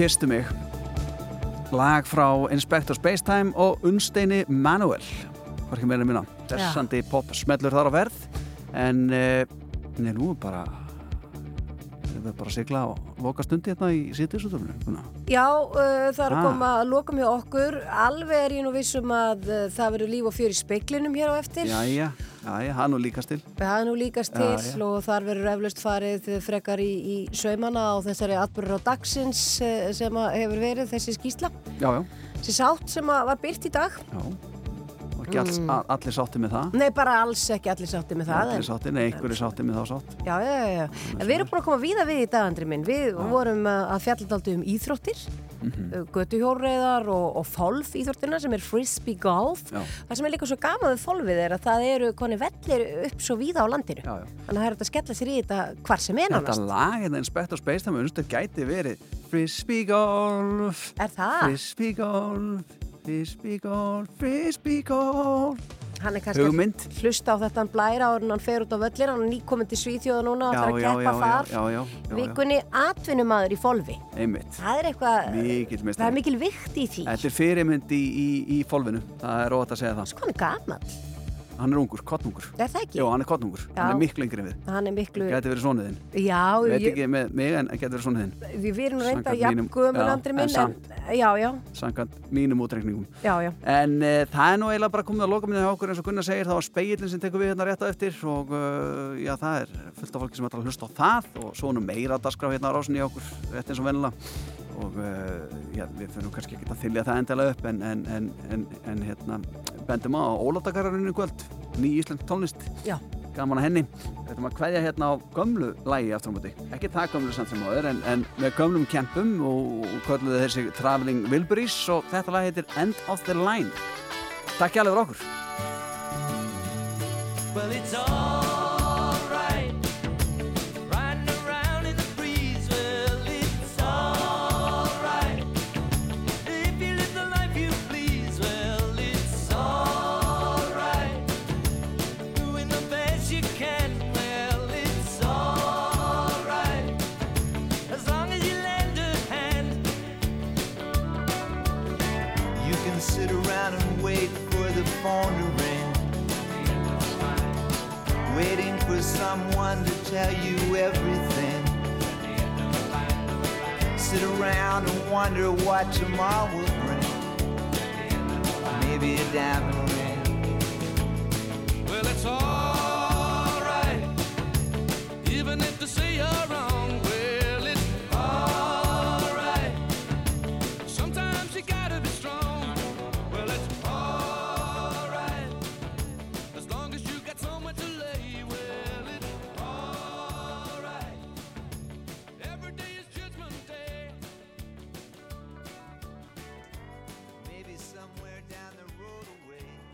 Kistu mig. Lag frá Inspector Spacetime og Unsteini Manuel. Var ekki meira minna. Þessandi pop smellur þar á verð en eh, nú bara við verðum bara að sigla og loka stundi hérna í sýtisutofnum Já, uh, það er að ah. koma að loka mjög okkur. Alveg er ég nú vissum að uh, það verður líf og fjör í speiklinum hér á eftir. Já, já, já, hann og líkast til. Hann og líkast til já, já. og þar verður eflaust farið frekar í, í sögmana á þessari atbyrður á dagsins sem hefur verið þessi skýsla Já, já. Þessi sátt sem var byrt í dag. Já ekki alls, Mm. allir sátti með það Nei, bara alls ekki allir sátti með það. Allir sátti, nei, einhverju sátti með þá sátt Já, já, já, já. En við erum búin að koma víða við í dag, Andri minn. Við vorum uh, að fjalla daldi um íþróttir, mm götuhjórreiðar og, og fólf íþróttirna sem er frisbee golf. Já. Það sem er líka svo gaman við fólfið er að það eru koni vellir upp svo víða á landinu. Já, já. Þannig að það er hægt að skella sér í þetta hvar sem er Þetta lag, hérna Inspector Space Time, unnstu gæti verið Frisbee Golf Er það? Frisbee Golf Frisbee Golf Frisbee Golf Hann er kannski Hugmynd. að hlusta á þetta hann blæra en hann fer út á völlir. Hann er nýkominn til Svíþjóða núna og þarf að keppa þar. já, já, já. Vikunni atvinnumadur í fólfi. Einmitt Það er eitthvað, það er mikil vikt í því. Þetta er fyrirmynd í, í, í fólfinu Það er óvægt að segja það Hann er gaman. Hann er ungur, kottnungur Er það ekki? Jó, hann er kottnungur. Hann er miklu yngri en við Hann er miklu... Gæti verið sonuðinn Já, Veit ég, ekki með mig en gæti verið sonuðinn við, við erum reynda Samkvæmt jafn mínum- gömul já, andri en minn. samt. já, já, Samkvæmt mínum útreikningum já, já. En uh, það er nú eiginlega bara komið að loka minni hjá okkur eins og Gunnar segir, það var speilin sem tekur við hérna rétt á eftir og uh, já, það er fullt af fólki sem ætlar að hlusta á það og svo nú meira dagskrá hérna á rásinni okkur rétt eins og vennilega og uh, já, við fyrir kannski ekki að þylja það endilega upp en, en, en, en, en hérna bendum á Ólafdagararinu kvöld. Ný íslensk tónlist. Já. gaman að henni. Við ætlum að kveðja hérna á gömlu lægi aftur á móti. Ekki það gömlu samt sem áður en, en með gömlum kempum og, og kölluðu þessi Traveling Wilburys og þetta lag heitir End of the Line. Takk hjá alveg fyrir okkur Well, someone to tell you everything. Sit around and wonder what tomorrow will bring. Maybe a diamond ring. Well, it's alright, even if they say you're wrong.